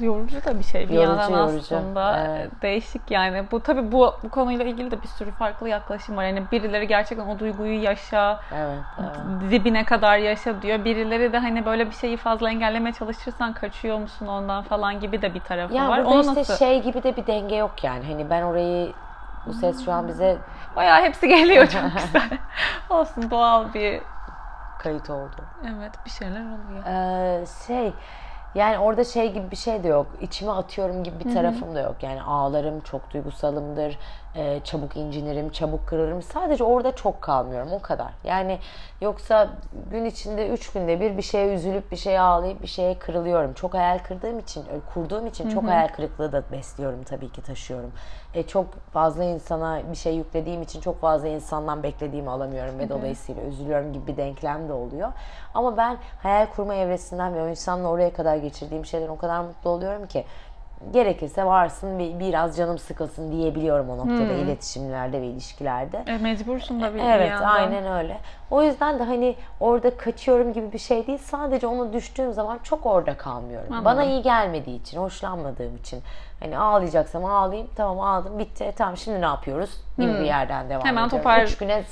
[SPEAKER 1] Yorucu da bir şey bir
[SPEAKER 2] Yorucu,
[SPEAKER 1] yandan
[SPEAKER 2] yorucu.
[SPEAKER 1] aslında.
[SPEAKER 2] Evet.
[SPEAKER 1] Değişik yani. Bu tabii bu bu konuyla ilgili de bir sürü farklı yaklaşım var. Yani birileri gerçekten o duyguyu yaşa,
[SPEAKER 2] Evet, evet.
[SPEAKER 1] dibine kadar yaşa diyor. Birileri de hani böyle bir şeyi fazla engellemeye çalışırsan kaçıyor musun ondan falan gibi de bir tarafı
[SPEAKER 2] Ya
[SPEAKER 1] var.
[SPEAKER 2] burada
[SPEAKER 1] Onu
[SPEAKER 2] işte
[SPEAKER 1] nasıl?
[SPEAKER 2] şey gibi de bir denge yok yani. Hani ben orayı bu ses şu an bize
[SPEAKER 1] Bayağı hepsi geliyor çok güzel. Olsun doğal bir
[SPEAKER 2] kayıt oldu.
[SPEAKER 1] evet bir şeyler oluyor.
[SPEAKER 2] Ee, şey yani orada şey gibi bir şey de yok. İçime atıyorum gibi bir tarafım da yok. Yani ağlarım, çok duygusalımdır. Ee, çabuk incinirim, çabuk kırılırım. Sadece orada çok kalmıyorum o kadar. Yani yoksa gün içinde üç günde bir bir şeye üzülüp bir şeye ağlayıp bir şeye kırılıyorum. Çok hayal kırdığım için, e, kurduğum için çok hayal kırıklığı da besliyorum tabii ki taşıyorum. E, çok fazla insana bir şey yüklediğim için çok fazla insandan beklediğimi alamıyorum ve dolayısıyla üzülüyorum gibi bir denklem de oluyor. Ama ben hayal kurma evresinden ve o insanla oraya kadar geçirdiğim şeyden o kadar mutlu oluyorum ki gerekirse varsın bir, biraz canım sıkılsın diyebiliyorum o noktada iletişimlerde ve ilişkilerde.
[SPEAKER 1] E, mecbursun da bir, bir
[SPEAKER 2] Evet
[SPEAKER 1] yandan.
[SPEAKER 2] aynen öyle. O yüzden de hani orada kaçıyorum gibi bir şey değil. Sadece ona düştüğüm zaman çok orada kalmıyorum.
[SPEAKER 1] Anladım.
[SPEAKER 2] Bana iyi gelmediği için, hoşlanmadığım için. Hani ağlayacaksam ağlayayım. Tamam ağladım bitti. E, tamam şimdi ne yapıyoruz? Gibi bir yerden devam
[SPEAKER 1] Hmm. Hemen
[SPEAKER 2] ediyorum.
[SPEAKER 1] topar-
[SPEAKER 2] Üç güne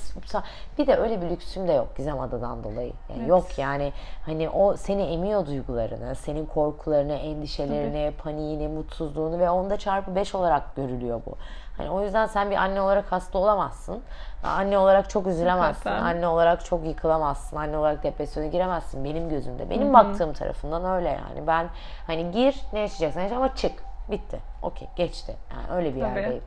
[SPEAKER 2] bir de öyle bir lüksüm de yok Gizem Ada'dan dolayı. Yani
[SPEAKER 1] Evet.
[SPEAKER 2] Yok yani hani o seni emiyor duygularını, senin korkularını, endişelerini, paniğini, mutsuzluğunu ve onda çarpı 5 olarak görülüyor bu. Hani o yüzden sen bir anne olarak hasta olamazsın. Anne olarak çok üzülemezsin.
[SPEAKER 1] Hakikaten.
[SPEAKER 2] Anne olarak çok yıkılamazsın. Anne olarak depresyona giremezsin benim gözümde. Benim baktığım tarafından öyle yani. Ben hani gir ne yaşayacaksan yaşa ama çık. Bitti. Okey geçti. Yani öyle bir
[SPEAKER 1] Tabii.
[SPEAKER 2] yerdeyim.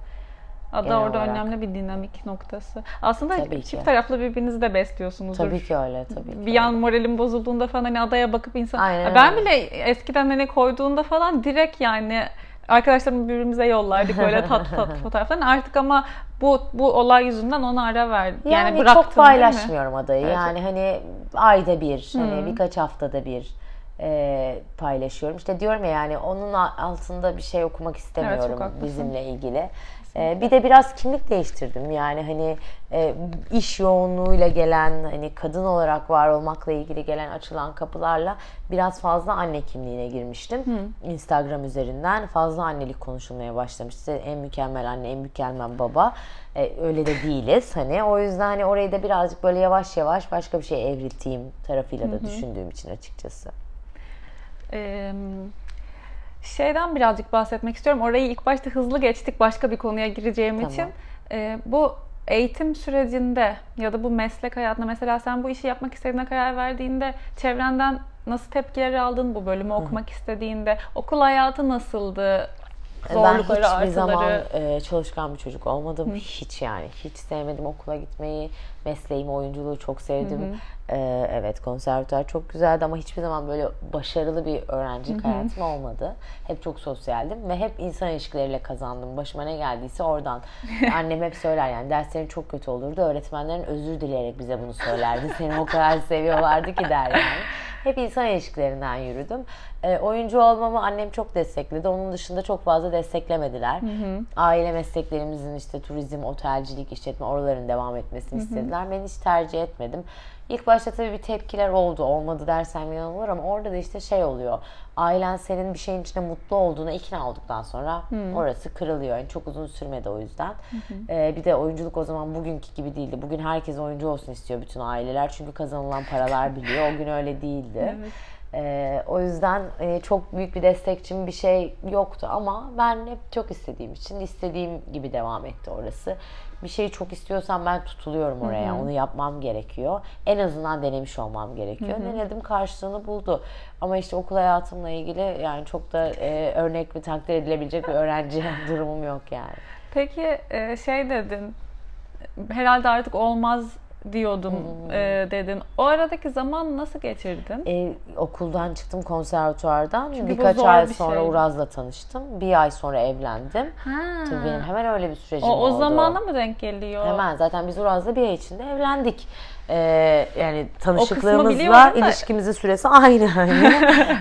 [SPEAKER 1] Ada orada
[SPEAKER 2] olarak.
[SPEAKER 1] önemli bir dinamik noktası. Aslında
[SPEAKER 2] Tabii
[SPEAKER 1] çift
[SPEAKER 2] ki.
[SPEAKER 1] taraflı birbirinizi de besliyorsunuzdur.
[SPEAKER 2] Tabii ki öyle. Tabii ki
[SPEAKER 1] bir yan moralim bozulduğunda falan hani adaya bakıp insan
[SPEAKER 2] Aynen
[SPEAKER 1] ben
[SPEAKER 2] öyle.
[SPEAKER 1] bile eskiden hani koyduğunda falan direkt yani arkadaşlarımı birbirimize yollardık böyle tatlı tatlı fotoğraflar. Artık ama bu bu olay yüzünden ona ara verdim. Yani,
[SPEAKER 2] Yani,
[SPEAKER 1] bıraktım
[SPEAKER 2] çok paylaşmıyorum adayı.
[SPEAKER 1] Evet.
[SPEAKER 2] Yani hani ayda bir, hani birkaç haftada bir e, paylaşıyorum. İşte diyorum ya yani onun altında bir şey okumak istemiyorum
[SPEAKER 1] haklısın.
[SPEAKER 2] bizimle ilgili. E, bir de biraz kimlik değiştirdim. Yani hani e, iş yoğunluğuyla gelen, hani kadın olarak var olmakla ilgili gelen açılan kapılarla biraz fazla anne kimliğine girmiştim. Instagram üzerinden fazla annelik konuşulmaya başlamıştı. En mükemmel anne, en mükemmel baba. E, öyle de değiliz hani. O yüzden hani orayı da birazcık böyle yavaş yavaş başka bir şey evrilteyim tarafıyla da düşündüğüm için açıkçası.
[SPEAKER 1] Ee, şeyden birazcık bahsetmek istiyorum. Orayı ilk başta hızlı geçtik başka bir konuya gireceğim
[SPEAKER 2] Tamam.
[SPEAKER 1] için. Ee, bu eğitim sürecinde ya da bu meslek hayatında mesela sen bu işi yapmak istediğine karar verdiğinde çevrenden nasıl tepkiler aldın bu bölümü okumak istediğinde? Okul hayatı nasıldı? Zorlukları,
[SPEAKER 2] ben hiçbir
[SPEAKER 1] artıları.
[SPEAKER 2] zaman e, çalışkan bir çocuk olmadım. Hiç yani. Hiç sevmedim okula gitmeyi. Mesleğimi, oyunculuğu çok sevdim. E, evet konservatuar çok güzeldi ama hiçbir zaman böyle başarılı bir öğrencilik hayatım olmadı. Hep çok sosyaldim ve hep insan ilişkileriyle kazandım. Başıma ne geldiyse oradan. Annem hep söyler yani derslerin çok kötü olurdu. Öğretmenlerin özür dileyerek bize bunu söylerdi. Seni o kadar seviyorlardı ki der yani. Hep insan ilişkilerinden yürüdüm. E, oyuncu olmamı annem çok destekledi. Onun dışında çok fazla desteklemediler. Aile mesleklerimizin işte turizm, otelcilik, işletme oraların devam etmesini istediler. Ben hiç tercih etmedim. İlk başta tabii bir tepkiler oldu. Olmadı dersem yalan olur ama orada da işte şey oluyor. Ailen senin bir şeyin içinde mutlu olduğuna ikna olduktan sonra orası kırılıyor. Yani çok uzun sürmedi o yüzden. Ee, bir de oyunculuk o zaman bugünkü gibi değildi. Bugün herkes oyuncu olsun istiyor bütün aileler. Çünkü kazanılan paralar biliyor. O gün öyle değildi. Ee, o yüzden e, çok büyük bir destekçim bir şey yoktu ama ben hep çok istediğim için istediğim gibi devam etti orası. Bir şeyi çok istiyorsam ben tutuluyorum oraya. Onu yapmam gerekiyor. En azından denemiş olmam gerekiyor. Denedim karşılığını buldu. Ama işte okul hayatımla ilgili yani çok da e, örnek ve takdir edilebilecek bir öğrenci durumum yok yani.
[SPEAKER 1] Peki e, şey dedin, herhalde artık olmaz diyordum e, dedin. O aradaki zaman nasıl geçirdin?
[SPEAKER 2] E, okuldan çıktım konservatuvardan.
[SPEAKER 1] Çünkü
[SPEAKER 2] Birkaç ay
[SPEAKER 1] bir
[SPEAKER 2] sonra
[SPEAKER 1] şey.
[SPEAKER 2] Uraz'la tanıştım. Bir ay sonra evlendim.
[SPEAKER 1] Ha.
[SPEAKER 2] Tabii benim hemen öyle bir sürecim
[SPEAKER 1] O, o
[SPEAKER 2] oldu.
[SPEAKER 1] zamana mı denk geliyor?
[SPEAKER 2] Hemen zaten biz Uraz'la bir ay içinde evlendik. Ee, yani tanışıklığımızla
[SPEAKER 1] da-
[SPEAKER 2] ilişkimizin süresi aynı. Hani.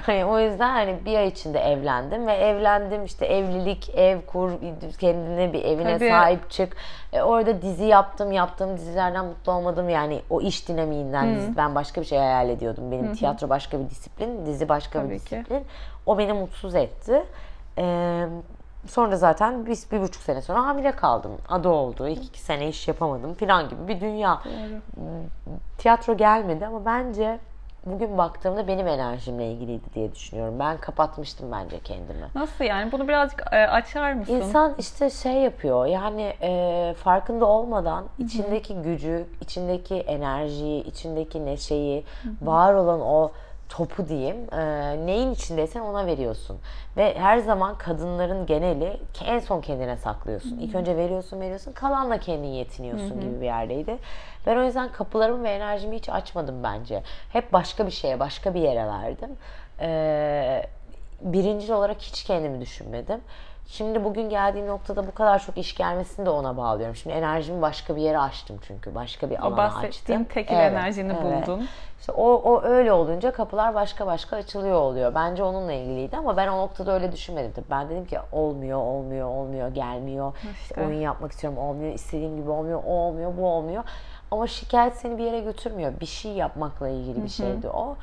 [SPEAKER 2] hani o yüzden hani bir ay içinde evlendim ve evlendim işte evlilik, ev kur, kendine bir evine
[SPEAKER 1] Tabii.
[SPEAKER 2] sahip çık. E, orada dizi yaptım, yaptığım dizilerden mutlu olmadım. Yani o iş dinamiğinden dizi- ben başka bir şey hayal ediyordum. Benim tiyatro başka bir disiplin, dizi başka
[SPEAKER 1] Tabii
[SPEAKER 2] bir
[SPEAKER 1] ki.
[SPEAKER 2] disiplin. O beni mutsuz etti. Ee, sonra zaten biz bir buçuk sene sonra hamile kaldım. Adı oldu. İki, iki sene iş yapamadım falan gibi bir dünya. Tiyatro gelmedi ama bence bugün baktığımda benim enerjimle ilgiliydi diye düşünüyorum. Ben kapatmıştım bence kendimi.
[SPEAKER 1] Nasıl yani? Bunu birazcık e, açar mısın?
[SPEAKER 2] İnsan işte şey yapıyor yani e, farkında olmadan içindeki gücü, içindeki enerjiyi, içindeki neşeyi, var olan o topu diyeyim e, neyin içindeysen ona veriyorsun. Ve her zaman kadınların geneli en son kendine saklıyorsun. İlk önce veriyorsun veriyorsun kalanla kendin yetiniyorsun gibi bir yerdeydi. Ben o yüzden kapılarımı ve enerjimi hiç açmadım bence. Hep başka bir şeye, başka bir yere verdim. Eee birincil olarak hiç kendimi düşünmedim. Şimdi bugün geldiğim noktada bu kadar çok iş gelmesini de ona bağlıyorum. Şimdi enerjimi başka bir yere açtım çünkü. Başka bir
[SPEAKER 1] o
[SPEAKER 2] alana
[SPEAKER 1] bahsettiğin
[SPEAKER 2] açtım.
[SPEAKER 1] tekil
[SPEAKER 2] Evet,
[SPEAKER 1] enerjini
[SPEAKER 2] evet.
[SPEAKER 1] buldun.
[SPEAKER 2] İşte o, o öyle olunca kapılar başka başka açılıyor oluyor. Bence onunla ilgiliydi ama ben o noktada öyle düşünmedim. Tabii Ben dedim ki olmuyor, olmuyor, olmuyor, gelmiyor.
[SPEAKER 1] İşte.
[SPEAKER 2] Oyun yapmak istiyorum, olmuyor. istediğim gibi olmuyor, o olmuyor, bu olmuyor. Ama şikayet seni bir yere götürmüyor. Bir şey yapmakla ilgili bir şeydi o.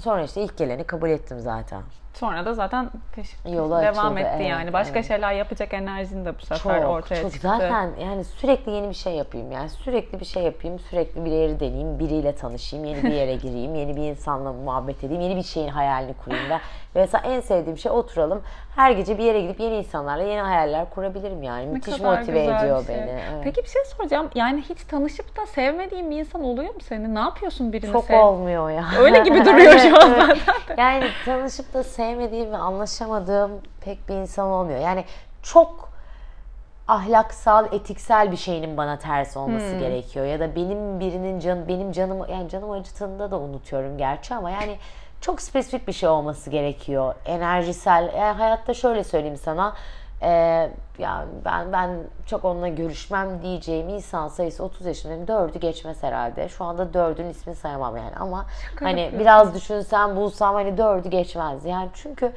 [SPEAKER 2] Sonra işte ilk geleni kabul ettim zaten.
[SPEAKER 1] Sonra da zaten peş,
[SPEAKER 2] Yola
[SPEAKER 1] devam
[SPEAKER 2] açıldı,
[SPEAKER 1] etti
[SPEAKER 2] evet,
[SPEAKER 1] yani. Başka
[SPEAKER 2] evet.
[SPEAKER 1] şeyler yapacak enerjin de bu sefer
[SPEAKER 2] Çok,
[SPEAKER 1] ortaya
[SPEAKER 2] çok.
[SPEAKER 1] çıktı.
[SPEAKER 2] Zaten yani sürekli yeni bir şey yapayım. Yani sürekli bir şey yapayım, sürekli bir yeri deneyeyim, biriyle tanışayım, yeni bir yere gireyim, yeni bir insanla muhabbet edeyim, yeni bir şeyin hayalini kurayım da. Ve mesela en sevdiğim şey oturalım, her gece bir yere gidip yeni insanlarla yeni hayaller kurabilirim yani.
[SPEAKER 1] Ne
[SPEAKER 2] Müthiş motive ediyor
[SPEAKER 1] şey.
[SPEAKER 2] beni. Evet.
[SPEAKER 1] Peki bir şey soracağım. Yani hiç tanışıp da sevmediğin bir insan oluyor mu senin? Ne yapıyorsun birini
[SPEAKER 2] Çok
[SPEAKER 1] sev?
[SPEAKER 2] olmuyor ya.
[SPEAKER 1] Öyle gibi duruyor şu an
[SPEAKER 2] Evet, evet.
[SPEAKER 1] zaten.
[SPEAKER 2] Yani tanışıp da sevmediğim ve anlaşamadığım pek bir insan olmuyor. Yani çok ahlaksal, etiksel bir şeyinin bana ters olması gerekiyor ya da benim birinin can benim canımı yani canım acıtığında da unutuyorum gerçi ama yani çok spesifik bir şey olması gerekiyor. Enerjisel. Yani hayatta şöyle söyleyeyim sana. Ee, yani ben ben çok onunla görüşmem diyeceğim insan sayısı 30 yaşındayım. Dördü geçmez herhalde. Şu anda dördün ismini sayamam yani ama hani
[SPEAKER 1] yapıyorsun.
[SPEAKER 2] biraz düşünsem bulsam hani dördü geçmez. Yani çünkü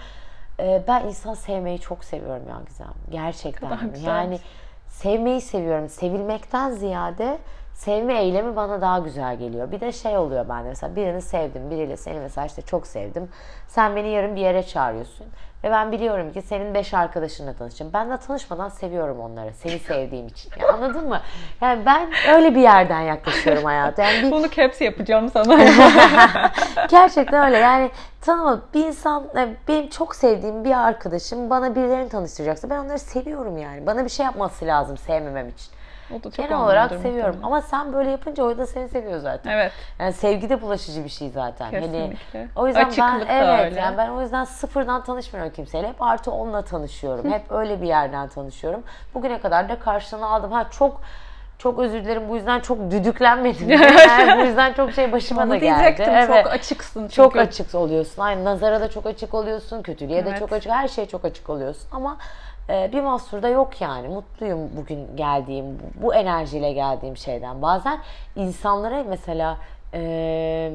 [SPEAKER 2] e, ben insan sevmeyi çok seviyorum ya Gizem. Gerçekten. Yani sevmeyi seviyorum. Sevilmekten ziyade sevme eylemi bana daha güzel geliyor. Bir de şey oluyor bende mesela birini sevdim. Biriyle seni mesela işte çok sevdim. Sen beni yarın bir yere çağırıyorsun. Ve ben biliyorum ki senin beş arkadaşınla tanışacağım. Ben de tanışmadan seviyorum onları. Seni sevdiğim için. Ya anladın mı? Yani ben öyle bir yerden yaklaşıyorum hayata. Yani bir,
[SPEAKER 1] Bunu caps yapacağım sana.
[SPEAKER 2] Gerçekten öyle yani tanıma bir insan yani benim çok sevdiğim bir arkadaşım bana birilerini tanıştıracaksa ben onları seviyorum yani. Bana bir şey yapması lazım sevmemem için.
[SPEAKER 1] O da çok
[SPEAKER 2] Genel olarak seviyorum
[SPEAKER 1] muhtemelen.
[SPEAKER 2] ama sen böyle yapınca o da seni seviyor zaten.
[SPEAKER 1] Evet.
[SPEAKER 2] Yani sevgi de bulaşıcı bir şey zaten. Hani
[SPEAKER 1] Kesinlikle.
[SPEAKER 2] o yüzden
[SPEAKER 1] Açıklık
[SPEAKER 2] ben evet
[SPEAKER 1] öyle.
[SPEAKER 2] yani ben o yüzden sıfırdan tanışmıyorum kimseyle. Hep artı onunla tanışıyorum. Hep öyle bir yerden tanışıyorum. Bugüne kadar da karşılığını aldım. Ha çok çok özür dilerim bu yüzden çok düdüklenmedim. yani bu yüzden çok şey başıma da geldi.
[SPEAKER 1] diyecektim.
[SPEAKER 2] Evet.
[SPEAKER 1] Çok açıksın çünkü.
[SPEAKER 2] Çok açık oluyorsun. Aynı nazara da çok açık oluyorsun. Kötülüğe de
[SPEAKER 1] Evet.
[SPEAKER 2] çok açık. Her şeye çok açık oluyorsun. Ama bir mahsur da yok yani. Mutluyum bugün geldiğim, bu- bu enerjiyle geldiğim şeyden. Bazen insanlara mesela e,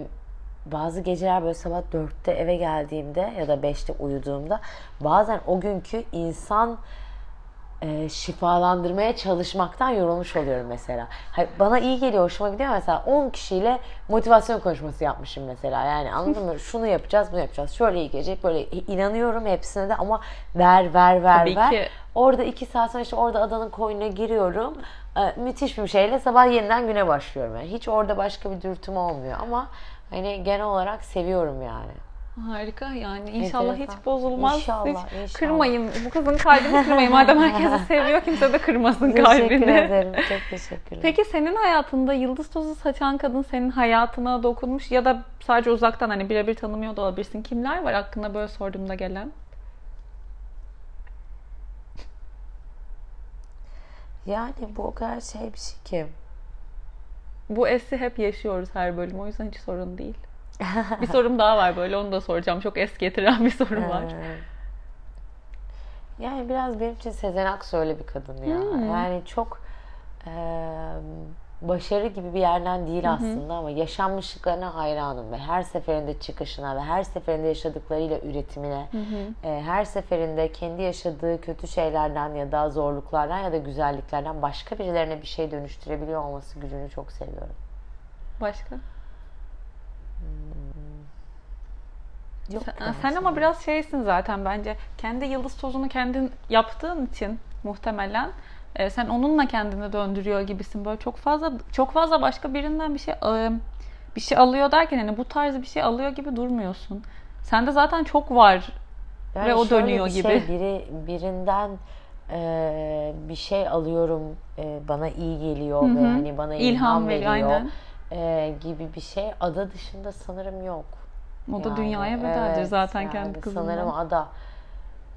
[SPEAKER 2] bazı geceler böyle sabah 4'te eve geldiğimde ya da 5'te uyuduğumda bazen o günkü insan e, şifalandırmaya çalışmaktan yorulmuş oluyorum mesela. Hayır, bana iyi geliyor, hoşuma gidiyor mesela 10 kişiyle motivasyon konuşması yapmışım mesela. Yani anladın mı? Şunu yapacağız, bunu yapacağız. Şöyle iyi gelecek, böyle inanıyorum hepsine de ama ver, ver, ver,
[SPEAKER 1] Tabii
[SPEAKER 2] ver.
[SPEAKER 1] ki.
[SPEAKER 2] Orada iki saat sonra işte orada adanın koyuna giriyorum. Ee, müthiş bir şeyle sabah yeniden güne başlıyorum. Yani hiç orada başka bir dürtüm olmuyor ama hani genel olarak seviyorum yani.
[SPEAKER 1] Harika yani inşallah hiç bozulmaz.
[SPEAKER 2] İnşallah,
[SPEAKER 1] hiç
[SPEAKER 2] inşallah.
[SPEAKER 1] kırmayın. Bu kızın kalbini kırmayın. Madem herkesi seviyor kimse de kırmasın
[SPEAKER 2] Teşekkür
[SPEAKER 1] kalbini.
[SPEAKER 2] ederim. Çok teşekkürler.
[SPEAKER 1] Peki senin hayatında yıldız tozu saçan kadın senin hayatına dokunmuş ya da sadece uzaktan hani birebir tanımıyor da olabilirsin. Kimler var hakkında böyle sorduğumda gelen?
[SPEAKER 2] Yani bu o kadar şey bir şey ki.
[SPEAKER 1] Bu esi hep yaşıyoruz her bölüm o yüzden hiç sorun değil. Bir sorum daha var böyle onu da soracağım. Çok es getiren bir sorum var.
[SPEAKER 2] Ee, Yani biraz benim için Sezen Aksu öyle bir kadın ya.
[SPEAKER 1] Hmm.
[SPEAKER 2] Yani çok e, başarı gibi bir yerden değil aslında ama yaşanmışlıklarına hayranım ve her seferinde çıkışına ve her seferinde yaşadıklarıyla üretimine, e, her seferinde kendi yaşadığı kötü şeylerden ya da zorluklardan ya da güzelliklerden başka birilerine bir şey dönüştürebiliyor olması gücünü çok seviyorum.
[SPEAKER 1] Başka?
[SPEAKER 2] Yok
[SPEAKER 1] Sen,
[SPEAKER 2] yani
[SPEAKER 1] sen ama biraz şeysin zaten bence. Kendi yıldız tozunu kendin yaptığın için muhtemelen e, sen onunla kendini döndürüyor gibisin. Böyle çok fazla çok fazla başka birinden bir şey e, bir şey alıyor derken hani bu tarz bir şey alıyor gibi durmuyorsun. Sende zaten çok var.
[SPEAKER 2] Yani
[SPEAKER 1] Ve o dönüyor
[SPEAKER 2] bir
[SPEAKER 1] gibi.
[SPEAKER 2] Şey, biri birinden e, bir şey alıyorum, e, bana iyi geliyor ve hani bana ilham,
[SPEAKER 1] İlham veriyor aynen.
[SPEAKER 2] E, gibi bir şey. Ada dışında sanırım yok.
[SPEAKER 1] O da
[SPEAKER 2] Yani,
[SPEAKER 1] dünyaya bedeldir
[SPEAKER 2] evet,
[SPEAKER 1] zaten
[SPEAKER 2] yani
[SPEAKER 1] kendi kızından.
[SPEAKER 2] Sanırım ada.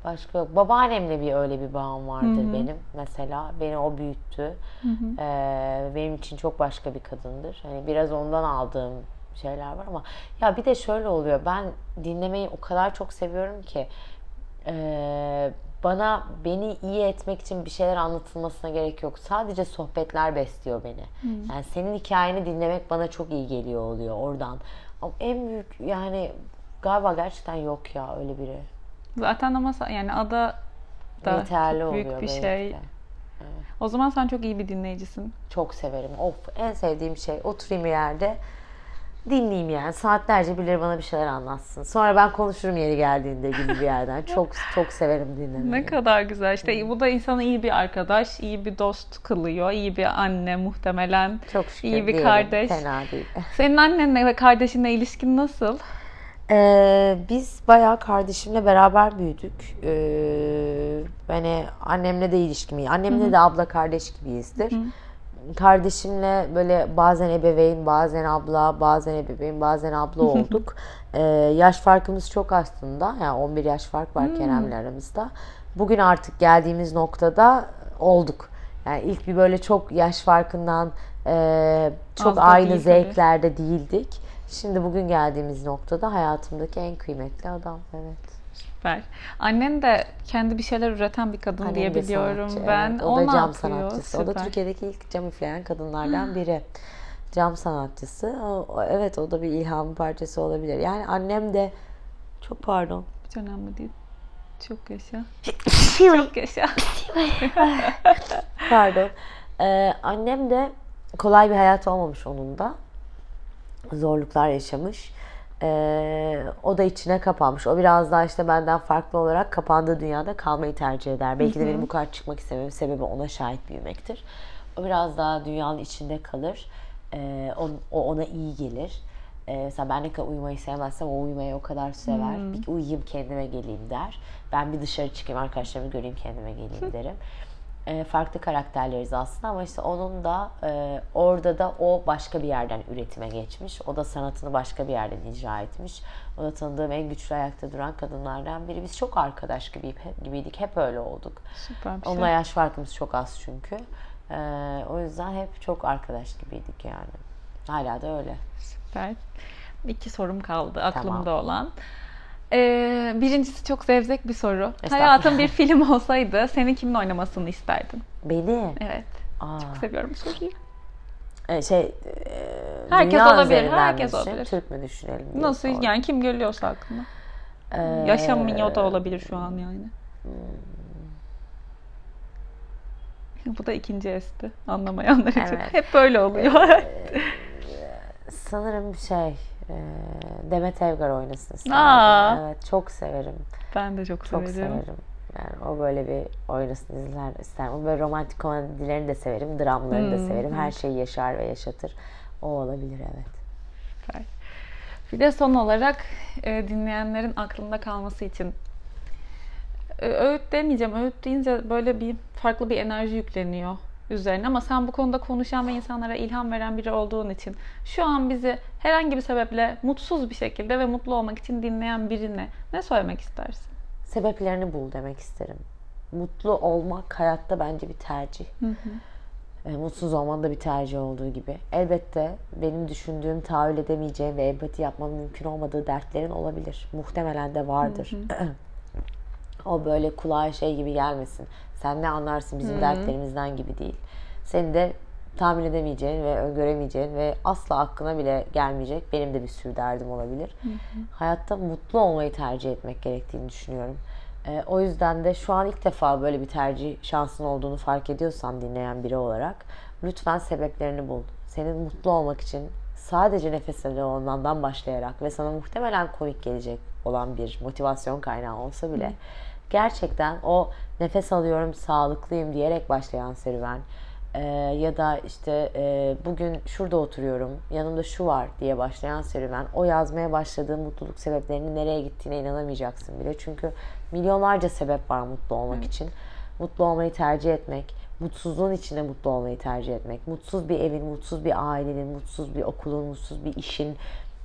[SPEAKER 2] Başka yok. Babaannemle bir öyle bir bağım vardır
[SPEAKER 1] Hı hı.
[SPEAKER 2] benim mesela. Beni o büyüttü. Ee, benim için çok başka bir kadındır. Hani biraz ondan aldığım şeyler var ama ya bir de şöyle oluyor. Ben dinlemeyi o kadar çok seviyorum ki ee, bana beni iyi etmek için bir şeyler anlatılmasına gerek yok. Sadece sohbetler besliyor beni. Yani senin hikayeni dinlemek bana çok iyi geliyor oluyor oradan. Ama en büyük yani galiba gerçekten yok ya öyle biri.
[SPEAKER 1] Zaten ama yani ada da
[SPEAKER 2] Yeterli
[SPEAKER 1] çok büyük
[SPEAKER 2] oluyor
[SPEAKER 1] bir
[SPEAKER 2] belki
[SPEAKER 1] şey.
[SPEAKER 2] de.
[SPEAKER 1] O zaman sen çok iyi bir dinleyicisin.
[SPEAKER 2] Çok severim. Of en sevdiğim şey oturayım bir yerde dinleyeyim yani. Saatlerce birileri bana bir şeyler anlatsın. Sonra ben konuşurum yeri geldiğinde gibi bir yerden. Çok çok severim dinlemeyi.
[SPEAKER 1] Ne kadar güzel. İşte bu da insanı iyi bir arkadaş, iyi bir dost kılıyor, iyi bir anne muhtemelen.
[SPEAKER 2] Çok şükür
[SPEAKER 1] iyi bir
[SPEAKER 2] diyelim.
[SPEAKER 1] kardeş.
[SPEAKER 2] Fena değil.
[SPEAKER 1] Senin annenle ve kardeşinle ilişkin nasıl?
[SPEAKER 2] Ee, biz bayağı kardeşimle beraber büyüdük. Ee, hani annemle de ilişkim iyi. Annemle de abla kardeş gibiyizdir. Kardeşimle böyle bazen ebeveyn, bazen abla, bazen ebeveyn, bazen abla olduk. Ee, yaş farkımız çok aslında. Yani 11 yaş fark var Kerem'le aramızda. Bugün artık geldiğimiz noktada olduk. Yani ilk bir böyle çok yaş farkından e, çok
[SPEAKER 1] da
[SPEAKER 2] aynı
[SPEAKER 1] değil tabii.
[SPEAKER 2] zevklerde değildik. Şimdi bugün geldiğimiz noktada hayatımdaki en kıymetli adam. Evet.
[SPEAKER 1] Süper. Annen de kendi bir şeyler üreten bir kadın
[SPEAKER 2] Annem
[SPEAKER 1] diye biliyorum
[SPEAKER 2] sanatçı,
[SPEAKER 1] ben.
[SPEAKER 2] evet.
[SPEAKER 1] o,
[SPEAKER 2] O da cam sanatçısı. O da
[SPEAKER 1] Süper.
[SPEAKER 2] Türkiye'deki ilk cam üfleyen kadınlardan biri. Cam sanatçısı. O- o- evet o da bir ilham parçası olabilir. Yani annem de çok pardon.
[SPEAKER 1] Hiç önemli değil. Çok yaşa.
[SPEAKER 2] Çok
[SPEAKER 1] Çok yaşa.
[SPEAKER 2] Pardon. Ee, annem de kolay bir hayat olmamış onun da. Zorluklar yaşamış. Ee, o da içine kapanmış. O biraz daha işte benden farklı olarak kapandığı dünyada kalmayı tercih eder. Belki de benim bu kadar çıkmak istememin sebebi ona şahit büyümektir. O biraz daha dünyanın içinde kalır. Ee, o, o ona iyi gelir. Ee, mesela ben ne kadar uyumayı sevmezsem o uyumayı o kadar sever. Bir uyuyayım kendime geleyim der. Ben bir dışarı çıkayım arkadaşlarımı göreyim kendime geleyim derim. Ee, farklı karakterleriz aslında ama işte onun da e, orada da o başka bir yerden üretime geçmiş. O da sanatını başka bir yerden icra etmiş. O da tanıdığım en güçlü ayakta duran kadınlardan biri. Biz çok arkadaş gibi, gibiydik. Hep öyle olduk.
[SPEAKER 1] Süper bir şey.
[SPEAKER 2] Onunla yaş farkımız çok az çünkü. Ee, o yüzden hep çok arkadaş gibiydik yani. Hala da öyle.
[SPEAKER 1] Süper. İki sorum kaldı aklımda
[SPEAKER 2] Tamam.
[SPEAKER 1] olan. Ee, birincisi çok zevzek bir soru. Hayatın bir film olsaydı senin kimin oynamasını isterdin?
[SPEAKER 2] Beni
[SPEAKER 1] Evet.
[SPEAKER 2] aa,
[SPEAKER 1] Seviyorum bu soruyu.
[SPEAKER 2] e, şey e,
[SPEAKER 1] Herkes olabilir, herkes
[SPEAKER 2] düşünelim,
[SPEAKER 1] olabilir.
[SPEAKER 2] Türk mü düşünelim?
[SPEAKER 1] Nasıl
[SPEAKER 2] sordum.
[SPEAKER 1] yani kim geliyorsa aklına.
[SPEAKER 2] Ee,
[SPEAKER 1] Yaşamıyor da olabilir şu an yani. Bu da ikinci esti anlamayanlar için.
[SPEAKER 2] Evet.
[SPEAKER 1] Hep böyle oluyor.
[SPEAKER 2] Sanırım şey Demet Evgar oynasın isterdim. Evet çok severim.
[SPEAKER 1] ben de çok,
[SPEAKER 2] Çok
[SPEAKER 1] severim.
[SPEAKER 2] severim. Yani o böyle bir oynasın izler isterim. Böyle romantik komedilerini de severim. Dramlarını da
[SPEAKER 1] Hmm,
[SPEAKER 2] severim. Her şeyi yaşar ve yaşatır. O olabilir evet.
[SPEAKER 1] Süper. Bir de son olarak e, dinleyenlerin aklında kalması için e, öğüt demeyeceğim. Öğüt deyince böyle bir farklı bir enerji yükleniyor üzerine ama sen bu konuda konuşan ve insanlara ilham veren biri olduğun için şu an bizi herhangi bir sebeple mutsuz bir şekilde ve mutlu olmak için dinleyen birine ne söylemek istersin?
[SPEAKER 2] Sebeplerini bul demek isterim. Mutlu olmak hayatta bence bir tercih. E, mutsuz olmanın da bir tercih olduğu gibi. Elbette benim düşündüğüm, tahayyül edemeyeceğim ve empati yapmam mümkün olmadığı dertlerin olabilir. Muhtemelen de vardır. o böyle kulağa şey gibi gelmesin. Sen ne anlarsın bizim dertlerimizden gibi değil. Senin de tahmin edemeyeceğin ve öngöremeyeceğin ve asla aklına bile gelmeyecek benim de bir sürü derdim olabilir. Hayatta mutlu olmayı tercih etmek gerektiğini düşünüyorum. Ee, o yüzden de şu an ilk defa böyle bir tercih şansın olduğunu fark ediyorsan dinleyen biri olarak lütfen sebeplerini bul. Senin mutlu olmak için sadece nefes alıyor olmandan başlayarak ve sana muhtemelen komik gelecek olan bir motivasyon kaynağı olsa bile gerçekten o nefes alıyorum, sağlıklıyım diyerek başlayan serüven ee, ya da işte e, bugün şurada oturuyorum, yanımda şu var diye başlayan serüven o yazmaya başladığın mutluluk sebeplerinin nereye gittiğine inanamayacaksın bile. Çünkü milyonlarca sebep var mutlu olmak için. Mutlu olmayı tercih etmek, mutsuzluğun içinde mutlu olmayı tercih etmek, mutsuz bir evin, mutsuz bir ailenin, mutsuz bir okulun, mutsuz bir işin,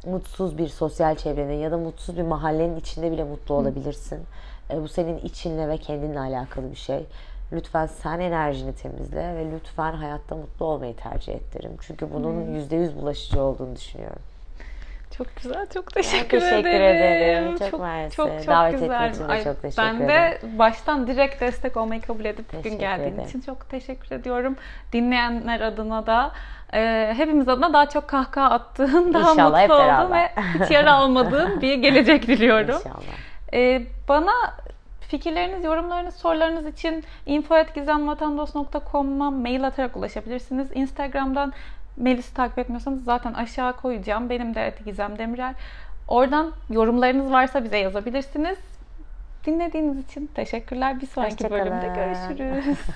[SPEAKER 2] mutsuz bir sosyal çevrenin ya da mutsuz bir mahallenin içinde bile mutlu olabilirsin. E, bu senin içinle ve kendinle alakalı bir şey. Lütfen sen enerjini temizle ve lütfen hayatta mutlu olmayı tercih et derim. Çünkü bunun yüzde yüz bulaşıcı olduğunu düşünüyorum.
[SPEAKER 1] Çok güzel, çok teşekkür,
[SPEAKER 2] teşekkür
[SPEAKER 1] ederim.
[SPEAKER 2] ederim. Çok mersi.
[SPEAKER 1] Çok, çok
[SPEAKER 2] Davet
[SPEAKER 1] güzel.
[SPEAKER 2] için
[SPEAKER 1] Ay,
[SPEAKER 2] çok teşekkür
[SPEAKER 1] ben de baştan direkt destek olmayı kabul edip bugün
[SPEAKER 2] Teşekkür
[SPEAKER 1] geldiğin
[SPEAKER 2] ederim.
[SPEAKER 1] için çok teşekkür ediyorum. Dinleyenler adına da, e, hepimiz adına daha çok kahkaha attığım, daha
[SPEAKER 2] İnşallah
[SPEAKER 1] mutlu olduğum ve hiç yara almadığım bir gelecek diliyorum.
[SPEAKER 2] İnşallah.
[SPEAKER 1] Ee, bana fikirleriniz, yorumlarınız, sorularınız için info.gizemvatandos.com'a mail atarak ulaşabilirsiniz. Instagram'dan Melis'i takip etmiyorsanız zaten aşağı koyacağım. Benim de Gizem Demirel. Oradan yorumlarınız varsa bize yazabilirsiniz. Dinlediğiniz için teşekkürler. Bir sonraki
[SPEAKER 2] Hoşça
[SPEAKER 1] bölümde görüşürüz.